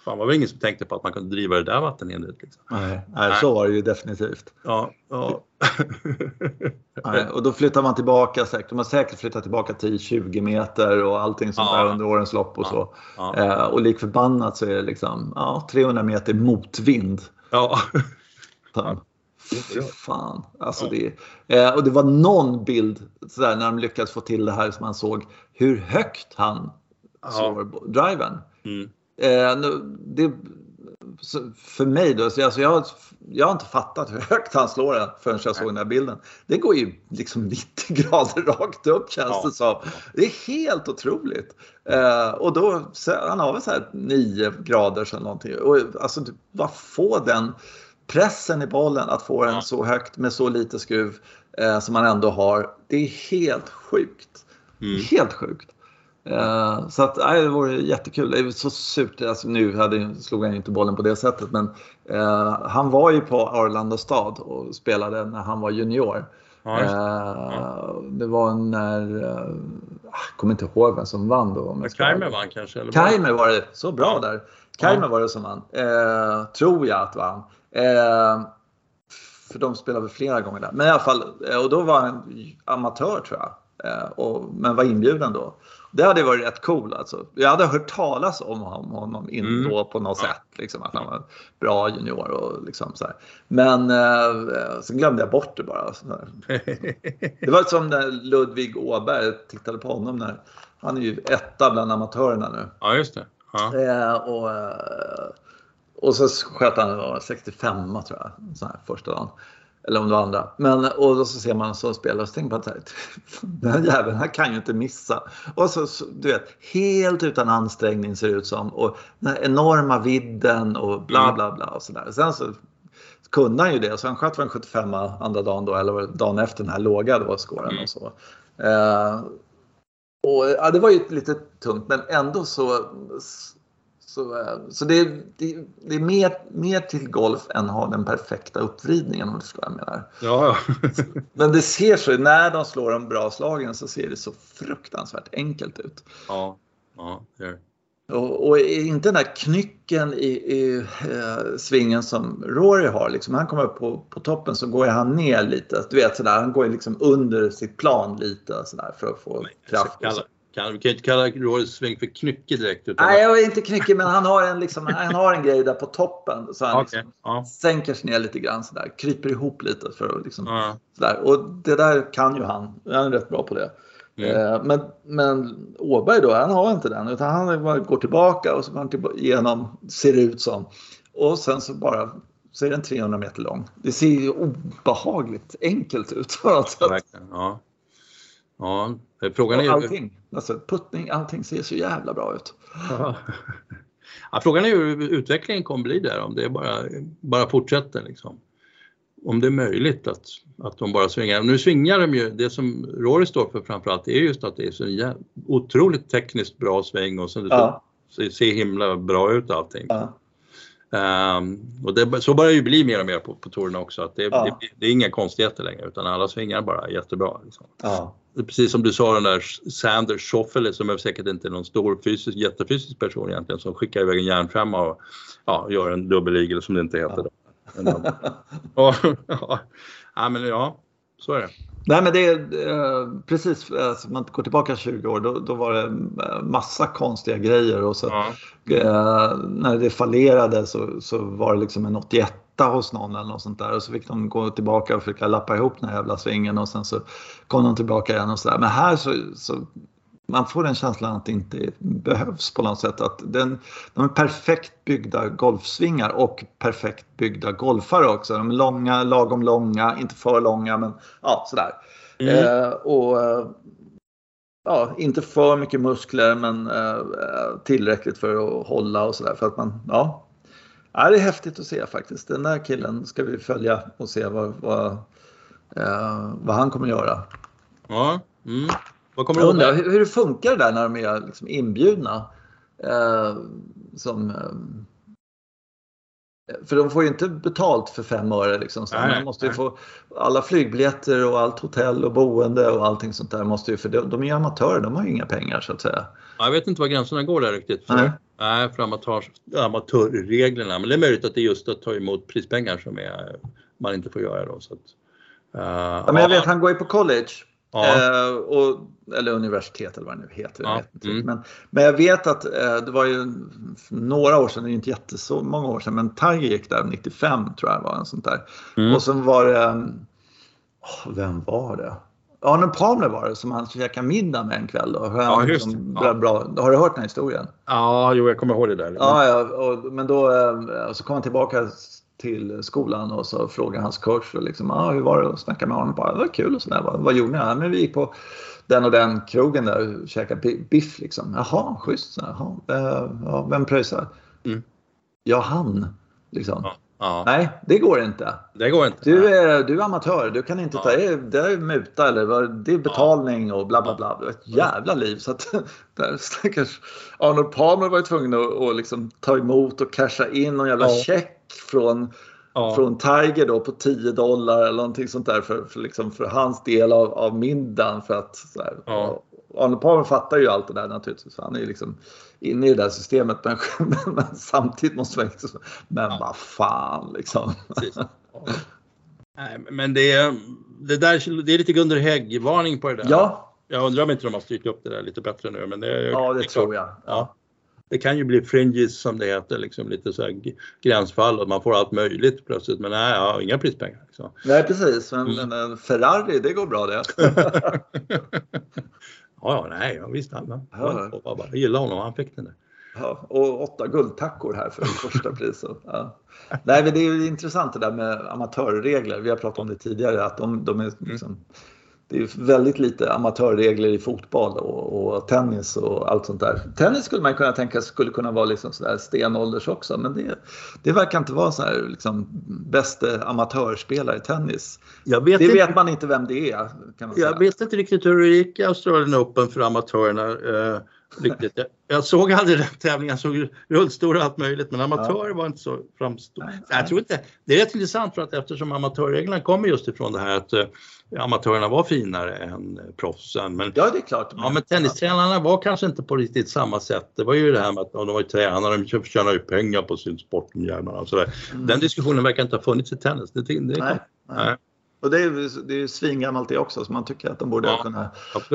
Fan, var väl ingen som tänkte på att man kunde driva det där vattenhindret. Liksom. Nej. Nej, så var det ju definitivt. Ja, ja. Nej. Och då flyttar man tillbaka säkert. De har säkert flyttat tillbaka 10-20 meter och allting sånt Ja. där under årens lopp och så. ja. Eh, och lik förbannat så är det liksom ja, 300 meter motvind. ja. Fy fan. Alltså det, eh, och det var någon bild sådär, när de lyckades få till det här som man såg hur högt han Ja. slår driven. Mm. Eh, nu, det, för mig då, så alltså jag, har- jag har inte fattat hur högt han slår den förrän jag såg den här bilden. Det går ju liksom 90 grader rakt upp känns Ja. det som. Det är helt otroligt. Eh, och då, han har väl så här 9 grader eller någonting. Och, alltså du- bara få den pressen i bollen att få den Ja. så högt med så lite skruv eh, som man ändå har. Det är helt sjukt. Mm. Helt sjukt. Eh, så att, nej, det vore jättekul. Det är så surt. Alltså, nu hade, slog han ju inte bollen på det sättet men eh, han var ju på Arlanda stad och spelade när han var junior. Ja, just det. Det var när, jag kommer inte ihåg vem som vann då. Kaimer vann kanske? Eller Kaimer var det, så bra Ja. där. Kaimer var det som vann. Tror jag att vann. För de spelade väl flera gånger där. Men i alla fall, och då var han amatör tror jag. Eh, och, men var inbjuden då. Det hade varit rätt cool alltså. Jag hade hört talas om honom, Mm. då på något Ja. sätt. Liksom, att han var bra junior och liksom så här. Men eh, sen glömde jag bort det bara. Det var som när Ludvig Åberg tittade på honom när han är ju etta bland amatörerna nu. ja, just det. Ja. Eh, och, eh, och så sköt han det var 65 tror jag, så här, första dagen. Eller om det var andra. Men, och då så ser man så spelare och så tänker man här, den här jäveln här kan ju inte missa. Och så, så du vet, helt utan ansträngning ser det ut som. Och den här enorma vidden och bla Mm. bla bla och sådär. Sen så kunde han ju det. Så han sköt en 75 andra dagen då, eller dagen efter den här låga då, skåren Mm. och så. Eh, och, ja, det var ju lite tungt men ändå så så, eh, så det, är- det, är mer, mer till golf än att ha den perfekta uppvridningen om du förstår vad jag menar. Ja, ja. Men det ser så, när de slår de bra slagen så ser det så fruktansvärt enkelt ut. ja, ja, det är det. Och, och inte den där knycken i, i eh, svingen som Rory har. Liksom, han kommer upp på, på toppen så går han ner lite. Du vet sådär, han går liksom under sitt plan lite sådär för att få kraft. och så. Kan, vi kan ju inte kalla Roris sving för knyckig direkt. Utan Nej, jag är inte knyckig men han har en, liksom, han har en grej där på toppen. Så han Okej, liksom ja. sänker sig ner lite grann sådär, kryper ihop lite för att liksom, Ja. sådär. Och det där kan ju han. Han är rätt bra på det. Mm. Eh, Men, men Åberg då, han har inte den utan han går tillbaka och så går han tillbaka igenom, ser det ut som. Och sen så bara så är den 300 meter lång. Det ser ju obehagligt enkelt ut Ja, verkligen. Ja. Ja, frågan är ju... allting, alltså puttning, allting ser så jävla bra ut. Ja. Frågan är ju hur utvecklingen kommer bli där, om det bara, bara fortsätter. Liksom. Om det är möjligt att, att de bara svingar. Nu svingar de ju, det som Rory står för framförallt är just att det är så en jä- otroligt tekniskt bra sväng och så det Ja. så, ser himla bra ut allting. Ja. Ehm, och det, så börjar det ju bli mer och mer på, på tourerna också, att det, Ja. det, det är inga konstigheter längre utan alla svingar bara jättebra. Liksom. Ja. Är Precis som du sa den där Sanders Schoffele som är säkert inte någon stor fysisk, jättefysisk person egentligen som skickar iväg en järnfemma och ja, gör en dubbel eagle som det inte heter. Då. ja, ja, men ja, så är det. Nej men det är eh, precis, alltså, man går tillbaka 20 år då, då var det eh, massa konstiga grejer och så ja. eh, när det fallerade så, så var det liksom en 81 hos någon eller något sånt där och så fick de gå tillbaka och försöka lappa ihop den här jävla svingen och sen så kom de tillbaka igen och sådär. Men här så, så man får den känslan att det inte behövs på något sätt. Att den, de är perfekt byggda golfsvingar och perfekt byggda golfare också. De är långa, lagom långa, inte för långa men ja sådär. Mm. Eh, och ja, inte för mycket muskler men eh, tillräckligt för att hålla och sådär. För att man, ja. Ja, det är häftigt att se faktiskt. Den där killen ska vi följa och se vad, vad, eh, vad han kommer göra. Ja. Mm. Vad kommer jag undrar hur, hur det funkar det där när de är liksom inbjudna. Eh, som, eh, för de får ju inte betalt för fem öre. Liksom, så nej, man måste ju få alla flygbiljetter och allt hotell och boende och allting sånt där. Måste ju, för de, de är ju amatörer, de har ju inga pengar så att säga. Jag vet inte var gränserna går där riktigt. Nej. Nej för amatör, amatörreglerna. Men det är möjligt att det är just att ta emot prispengar som är, man inte får göra då. Så att, uh, ja, men jag vet, han går ju på college. Eh, och, eller universitet eller vad det nu heter. Ja. Mm. Men, men jag vet att eh, det var ju några år sedan, det är inte jätteså många år sedan, men Tiger gick där 95 tror jag var en sånt där. Mm. Och sen var det, oh, vem var det? Arne Palmer var det som han käkade middag med en kväll. Då. Ja, just liksom, bra, bra. Har du hört den här historien? Ja, jo, jag kommer ihåg det där. Ja, ja och, men då eh, så kom han tillbaka till skolan och så frågade hans coach och liksom, ah, hur var det att snacka med honom? Bara, det var kul och sådär. Vad, vad gjorde ni? Ja, men vi gick på den och den krogen där och käkade biff liksom. Jaha, schysst. Jaha, äh, ja, vem pröjsar? Mm. Ja, han. Liksom. Ja, ja. Nej, det går inte. Det går inte. Du är, du är amatör. Du kan inte ta... Det är muta eller det är betalning och bla bla bla. Det är ett jävla liv. Så att, där stackars Arnold Palmer var ju tvungen att, att liksom ta emot och casha in någon jävla check från, ja. från Tiger då på 10 dollar eller någonting sånt där för, för, liksom för hans del av, av middagen. För att, så här, ja. Arne Palmer fattar ju allt det där naturligtvis. Han är ju liksom inne i det där systemet. Men, men samtidigt måste man liksom, men ja. vad fan liksom. Nej, men det, det, där, det är lite Gunder Hägg-varning på det där. Ja. Jag undrar om inte de har styrt upp det där lite bättre nu. Men det, ja, det, det tror jag. Ja det kan ju bli fringes som det heter, liksom lite så gränsfall och man får allt möjligt plötsligt. Men nej, jag har inga prispengar. Liksom. Nej precis, men, mm. men Ferrari det går bra det. ja, ja, nej, ja, visst. Han, ja. jag gillar honom, han fick den där. Ja, och åtta guldtackor här för första priset. Ja. Nej, men det är ju intressant det där med amatörregler. Vi har pratat om det tidigare, att de, de är liksom, mm det är väldigt lite amatörregler i fotboll och, och, tennis och allt sånt där. Tennis skulle man kunna tänka skulle kunna vara liksom sådär stenålders också men det, det verkar inte vara så här liksom bäste amatörspelare i tennis. Vet det inte, vet man inte vem det är. jag säga. vet inte riktigt hur det gick i Australian Open för amatörerna. Eh, riktigt. Jag, jag, såg aldrig den tävlingen, jag såg rullstolar och allt möjligt men amatörer ja. var inte så framstående. Jag tror inte, det är rätt intressant för att eftersom amatörreglerna kommer just ifrån det här att eh, amatörerna var finare än proffsen. Men, ja, det är klart. Ja, men tennistränarna var kanske inte på riktigt samma sätt. Det var ju det här med att de var tränare, de tjänar ju pengar på sin sport. Och sådär. Mm. Den diskussionen verkar inte ha funnits i tennis. Det, det, nej, nej. Nej. Och det är, det är svingammalt det också, så man tycker att de borde ja, kunna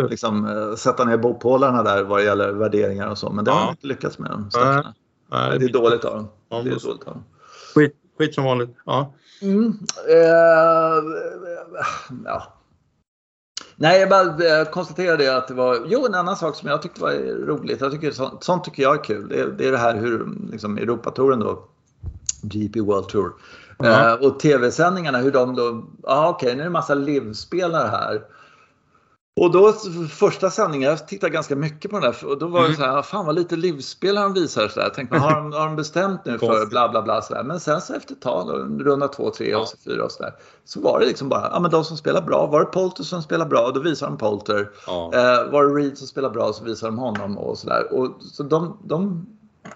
liksom, eh, sätta ner bopålarna där vad gäller värderingar och så. Men det har de inte lyckats med. De nej, det är dåligt av dem. Det är dåligt av dem. Skit, skit som vanligt. Ja. Mm. Eh, ja. Nej, jag bara eh, konstaterade att det var, jo en annan sak som jag tyckte var roligt, jag tycker, sånt, sånt tycker jag är kul, det, det är det här hur liksom, Europatouren då, GP World Tour, mm. eh, och tv-sändningarna hur de då, ja ah, okej okay, nu är det massa livspelare här och då första sändningen, jag tittade ganska mycket på den där och då var det mm. så här, fan vad lite livsspel han visar så där. Tänkte, har, de, har de bestämt nu för bla bla bla så där. Men sen så efter ett tag, runda två, tre och så fyra och så där. Så var det liksom bara, ja men de som spelar bra, var det Polter som spelar bra, då visar de Polter. Ja. Eh, var det Reed som spelar bra så visar de honom och så där. Och så de, de,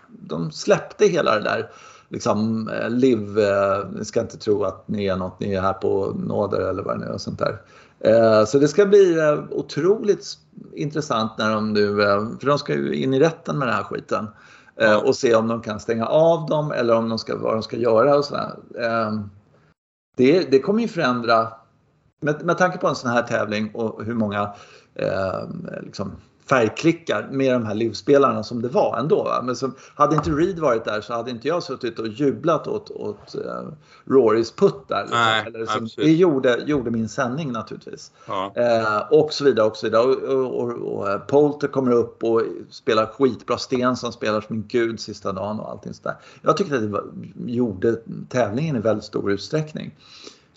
de släppte hela det där liksom eh, liv, eh, ni ska inte tro att ni är något, ni är här på nåder eller vad det nu är och sånt där. Eh, så det ska bli otroligt intressant när de nu, för de ska ju in i rätten med den här skiten. Och se om de kan stänga av dem eller om de ska, vad de ska göra och sådär. Det, det kommer ju förändra, med, med tanke på en sån här tävling och hur många eh, liksom, färgklickar med de här livsspelarna som det var ändå. Va? Men så, hade inte Reed varit där så hade inte jag suttit och jublat åt, åt uh, Rorys putt där. Liksom. Nej, Eller som, det gjorde, gjorde min sändning naturligtvis. Ja. Eh, och så vidare och så vidare. Och, och, och, och eh, Polter kommer upp och spelar skitbra. Stensson spelar som en gud sista dagen och allting sådär. Jag tyckte att det var, gjorde tävlingen i väldigt stor utsträckning.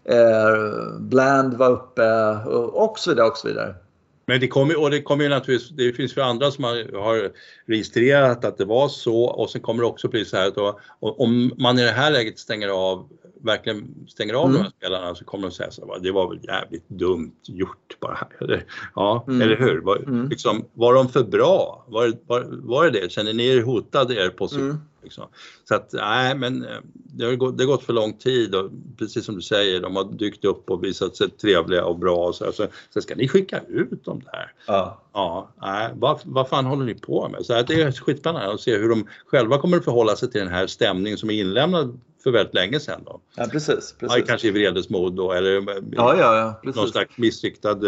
Eh, Bland var uppe och, och så vidare och så vidare. Men det kommer, och det kommer ju naturligtvis, det finns ju andra som har, registrerat att det var så och sen kommer det också bli så här att då, om man i det här läget stänger av, verkligen stänger av Mm. de här spelarna så kommer de säga så här, det var väl jävligt dumt gjort bara. Eller, ja, Mm. eller hur? Var, Mm. liksom, var de för bra? Var, var, var det det? Känner ni er hotade er position? Liksom. Så att nej, men eh, det har, gått, det har gått för lång tid och precis som du säger, de har dykt upp och visat sig trevliga och bra och så, så Sen ska ni skicka ut dem där. Ja. Ja, nej, vad, vad fan håller ni på med? Så här, det är skitspännande att se hur de själva kommer att förhålla sig till den här stämningen som är inlämnad för väldigt länge sedan. Då. ja, precis. Ja, precis. kanske i vredesmod då eller Ja, ja, ja. någon slags missriktad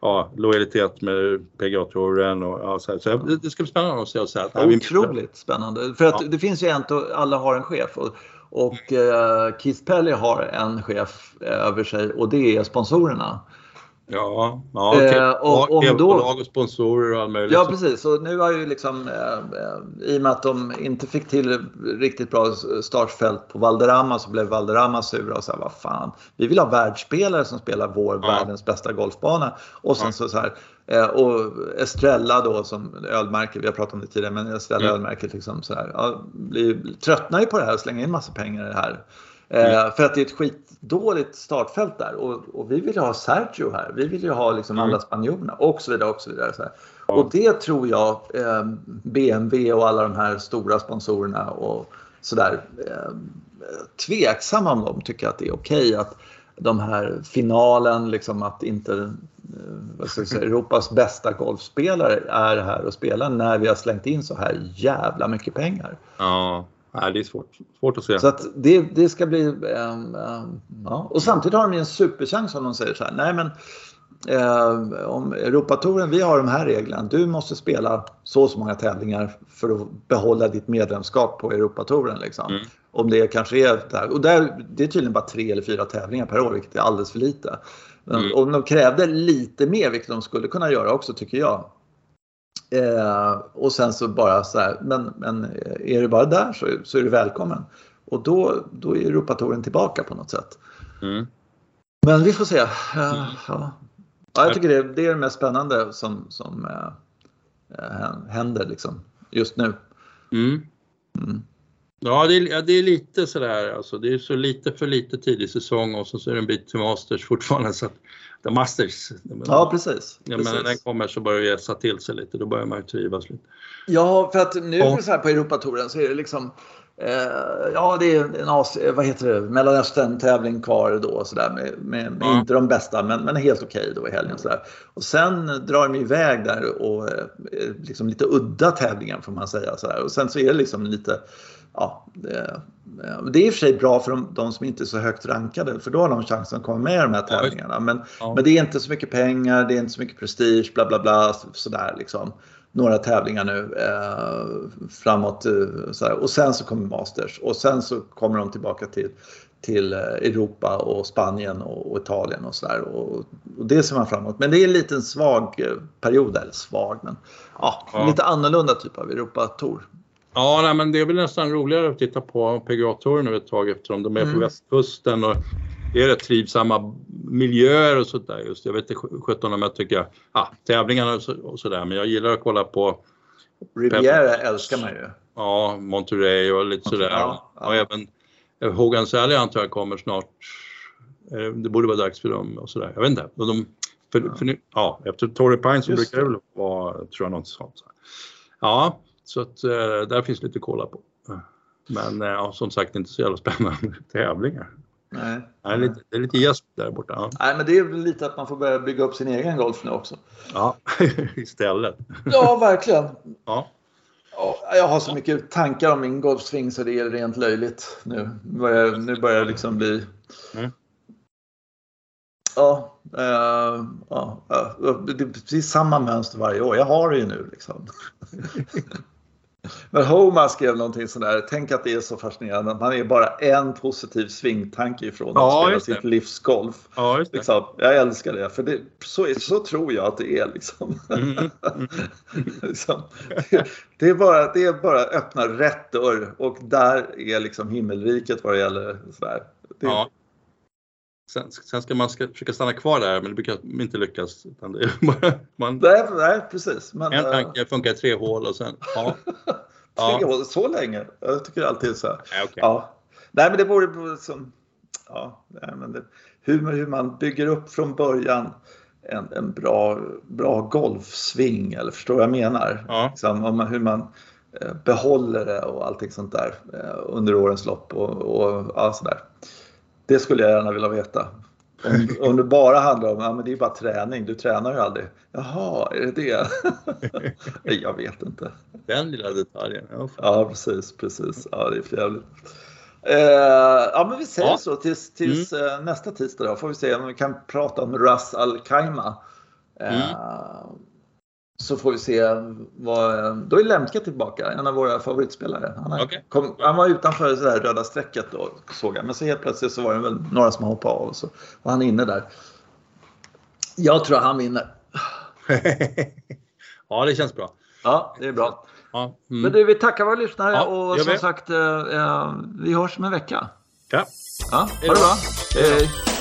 ja, lojalitet med PGA-touren. Och, ja, så så det, ska bli spännande att se. Och så här, Otroligt spännande. För att Ja. det finns ju en, alla har en chef. Och, och eh, Keith Pelly har en chef eh, över sig och det är sponsorerna. Ja, ja Eh, TV- och om och sponsorer och allt möjligt. Ja precis och nu har ju liksom eh, eh, i och med att de inte fick till riktigt bra startfält på Valderrama så blev Valderrama sura och sa vad fan vi vill ha världsspelare som spelar vår Ja. världens bästa golfbana och sen Ja. så, så här eh, och Estrella då som ölmärke, vi har pratat om det tidigare men Estrella Mm. ölmärket liksom så här, ja, blir, tröttnar ju på det här och slänger in massa pengar i det här. Eh, Mm. För att det är ett skitdåligt startfält där och, och vi vill ju ha Sergio här. Vi vill ju ha liksom Mm. alla spanjorerna och så vidare. Och, så vidare så här. och det tror jag eh, BMW och alla de här stora sponsorerna och sådär eh, tveksamma om de tycker att det är okej att de här finalen, liksom att inte eh, säga, Europas bästa golfspelare är här och spelar när vi har slängt in så här jävla mycket pengar. Ja, nej, det är svårt, svårt att se. Så att det, det ska bli... ehm, ehm, ja. Och samtidigt har de ju en superchans om de säger så här. Nej men eh, om Europatouren, vi har de här reglerna. Du måste spela så och så många tävlingar för att behålla ditt medlemskap på Europatouren. Liksom. Mm. Om det kanske är där. Och där, det är tydligen bara tre eller fyra tävlingar per år, vilket är alldeles för lite. Men Mm. Om de krävde lite mer, vilket de skulle kunna göra också tycker jag. Eh, och sen så bara så här, men, men är du bara där så, så är du välkommen. Och då, då är Europatouren tillbaka på något sätt. Mm. Men vi får se. Eh, Mm. ja. Ja, jag tycker det, det är det mest spännande som, som eh, eh, händer liksom, just nu. Mm. Mm. Ja det, är, ja, det är lite sådär alltså. Det är så lite för lite tidig säsong och så, är det en bit till Masters fortfarande. Så att, the Masters. Ja, precis. Ja, men när den kommer så börjar det jäsa till sig lite. Då börjar man ju trivas lite. Ja, för att nu Ja. så här på Europatouren så är det liksom eh, Ja, det är en As vad heter det? Mellanöstern-tävling kvar då och sådär med, med, med Ja. inte de bästa men, men helt okej då i helgen så där. Och sen drar de iväg där och eh, liksom lite udda tävlingar får man säga så där. Och sen så är det liksom lite Ja, det, eh, det är i och för sig bra för de, de som inte är så högt rankade för då har de chansen att komma med i de här tävlingarna. Men, Ja. men det är inte så mycket pengar, det är inte så mycket prestige, bla bla bla sådär liksom. Några tävlingar nu eh, framåt eh, sådär. och sen så kommer Masters och sen så kommer de tillbaka till, till eh, Europa och Spanien och, och Italien och sådär. Och, och det ser man framåt. Men det är en liten svag period, eller svag men ja, Ja. lite annorlunda typ av Europa-tour. Ja, nej, men det är väl nästan roligare att titta på PGA-touren nu ett tag eftersom de är på Mm. västkusten och det är rätt trivsamma miljöer och sådär just. Jag vet inte sjutton om jag tycker, ja, tävlingarna och så- sådär, men jag gillar att kolla på Riviera älskar man ju. ja, Monterey och lite sådär. Ja, ja. Och även eh, Hogan Sally antar jag kommer snart. Eh, Det borde vara dags för dem och sådär. Jag vet inte. De, för, för nu, ja, efter Torrey Pine så brukar det väl vara, tror jag, något sånt. Ja, så att eh, där finns lite att kolla på. Men eh, ja, som sagt inte så jävla spännande tävlingar. Nej. Det är lite, det är lite gäsp där borta. Ja, Nej, men det är väl lite att man får börja bygga upp sin egen golf nu också. ja. istället. Ja, verkligen. Ja. Jag har så mycket tankar om min golfsving så det är rent löjligt nu. Nu börjar, nu börjar det liksom bli... Mm. Ja, uh, ja, det är precis samma mönster varje år. Jag har det ju nu liksom. Men Homa skrev någonting sådär. Tänk att det är så fascinerande. Man är bara en positiv svingtanke ifrån att ja, spela sitt livsgolf. Ja, just det. Liksom, jag älskar det. För det, så, så tror jag att det är. Liksom. Mm. Mm. liksom. Det, det, är bara, det är bara att öppna rätt dörr och där är liksom himmelriket vad det gäller. Sådär. Det, ja. Sen, sen, ska man ska försöka stanna kvar där men det brukar inte lyckas. Bara, man, nej, nej, precis. Men, en tanke uh, funkar i tre hål och sen... Ja. tre ja. hål, så länge? Jag tycker alltid så. Här. Nej, okay. ja. nej men det vore som... Ja, nej, men det, hur, hur man bygger upp från början en, en bra, bra golfsving eller förstår vad jag menar? Ja. Liksom, om man, hur man eh, behåller det och allting sånt där eh, under årens lopp och, och ja, sådär. Det skulle jag gärna vilja veta. Om, om det bara handlar om, ja men det är bara träning, du tränar ju aldrig. Jaha, är det det? jag vet inte. Den lilla detaljen. Ja, ja precis, precis. Ja, det är för jävligt. Eh, ja men vi säger ja. så tills, tills mm. Eh, nästa tisdag då får vi se om vi kan prata om Ras Al Khaimah. Eh, mm så får vi se. Vad, då är Lemke tillbaka, en av våra favoritspelare. Han, har, okay. kom, han var utanför det där röda strecket då, såg jag. Men så helt plötsligt så var det väl några som hoppade av och så var han inne där. Jag tror han vinner. ja, det känns bra. Ja, det är bra. Ja, mm. Men du, vi tackar våra lyssnare ja, och som sagt, eh, eh, vi hörs om en vecka. Ja. ja ha det bra. Hej.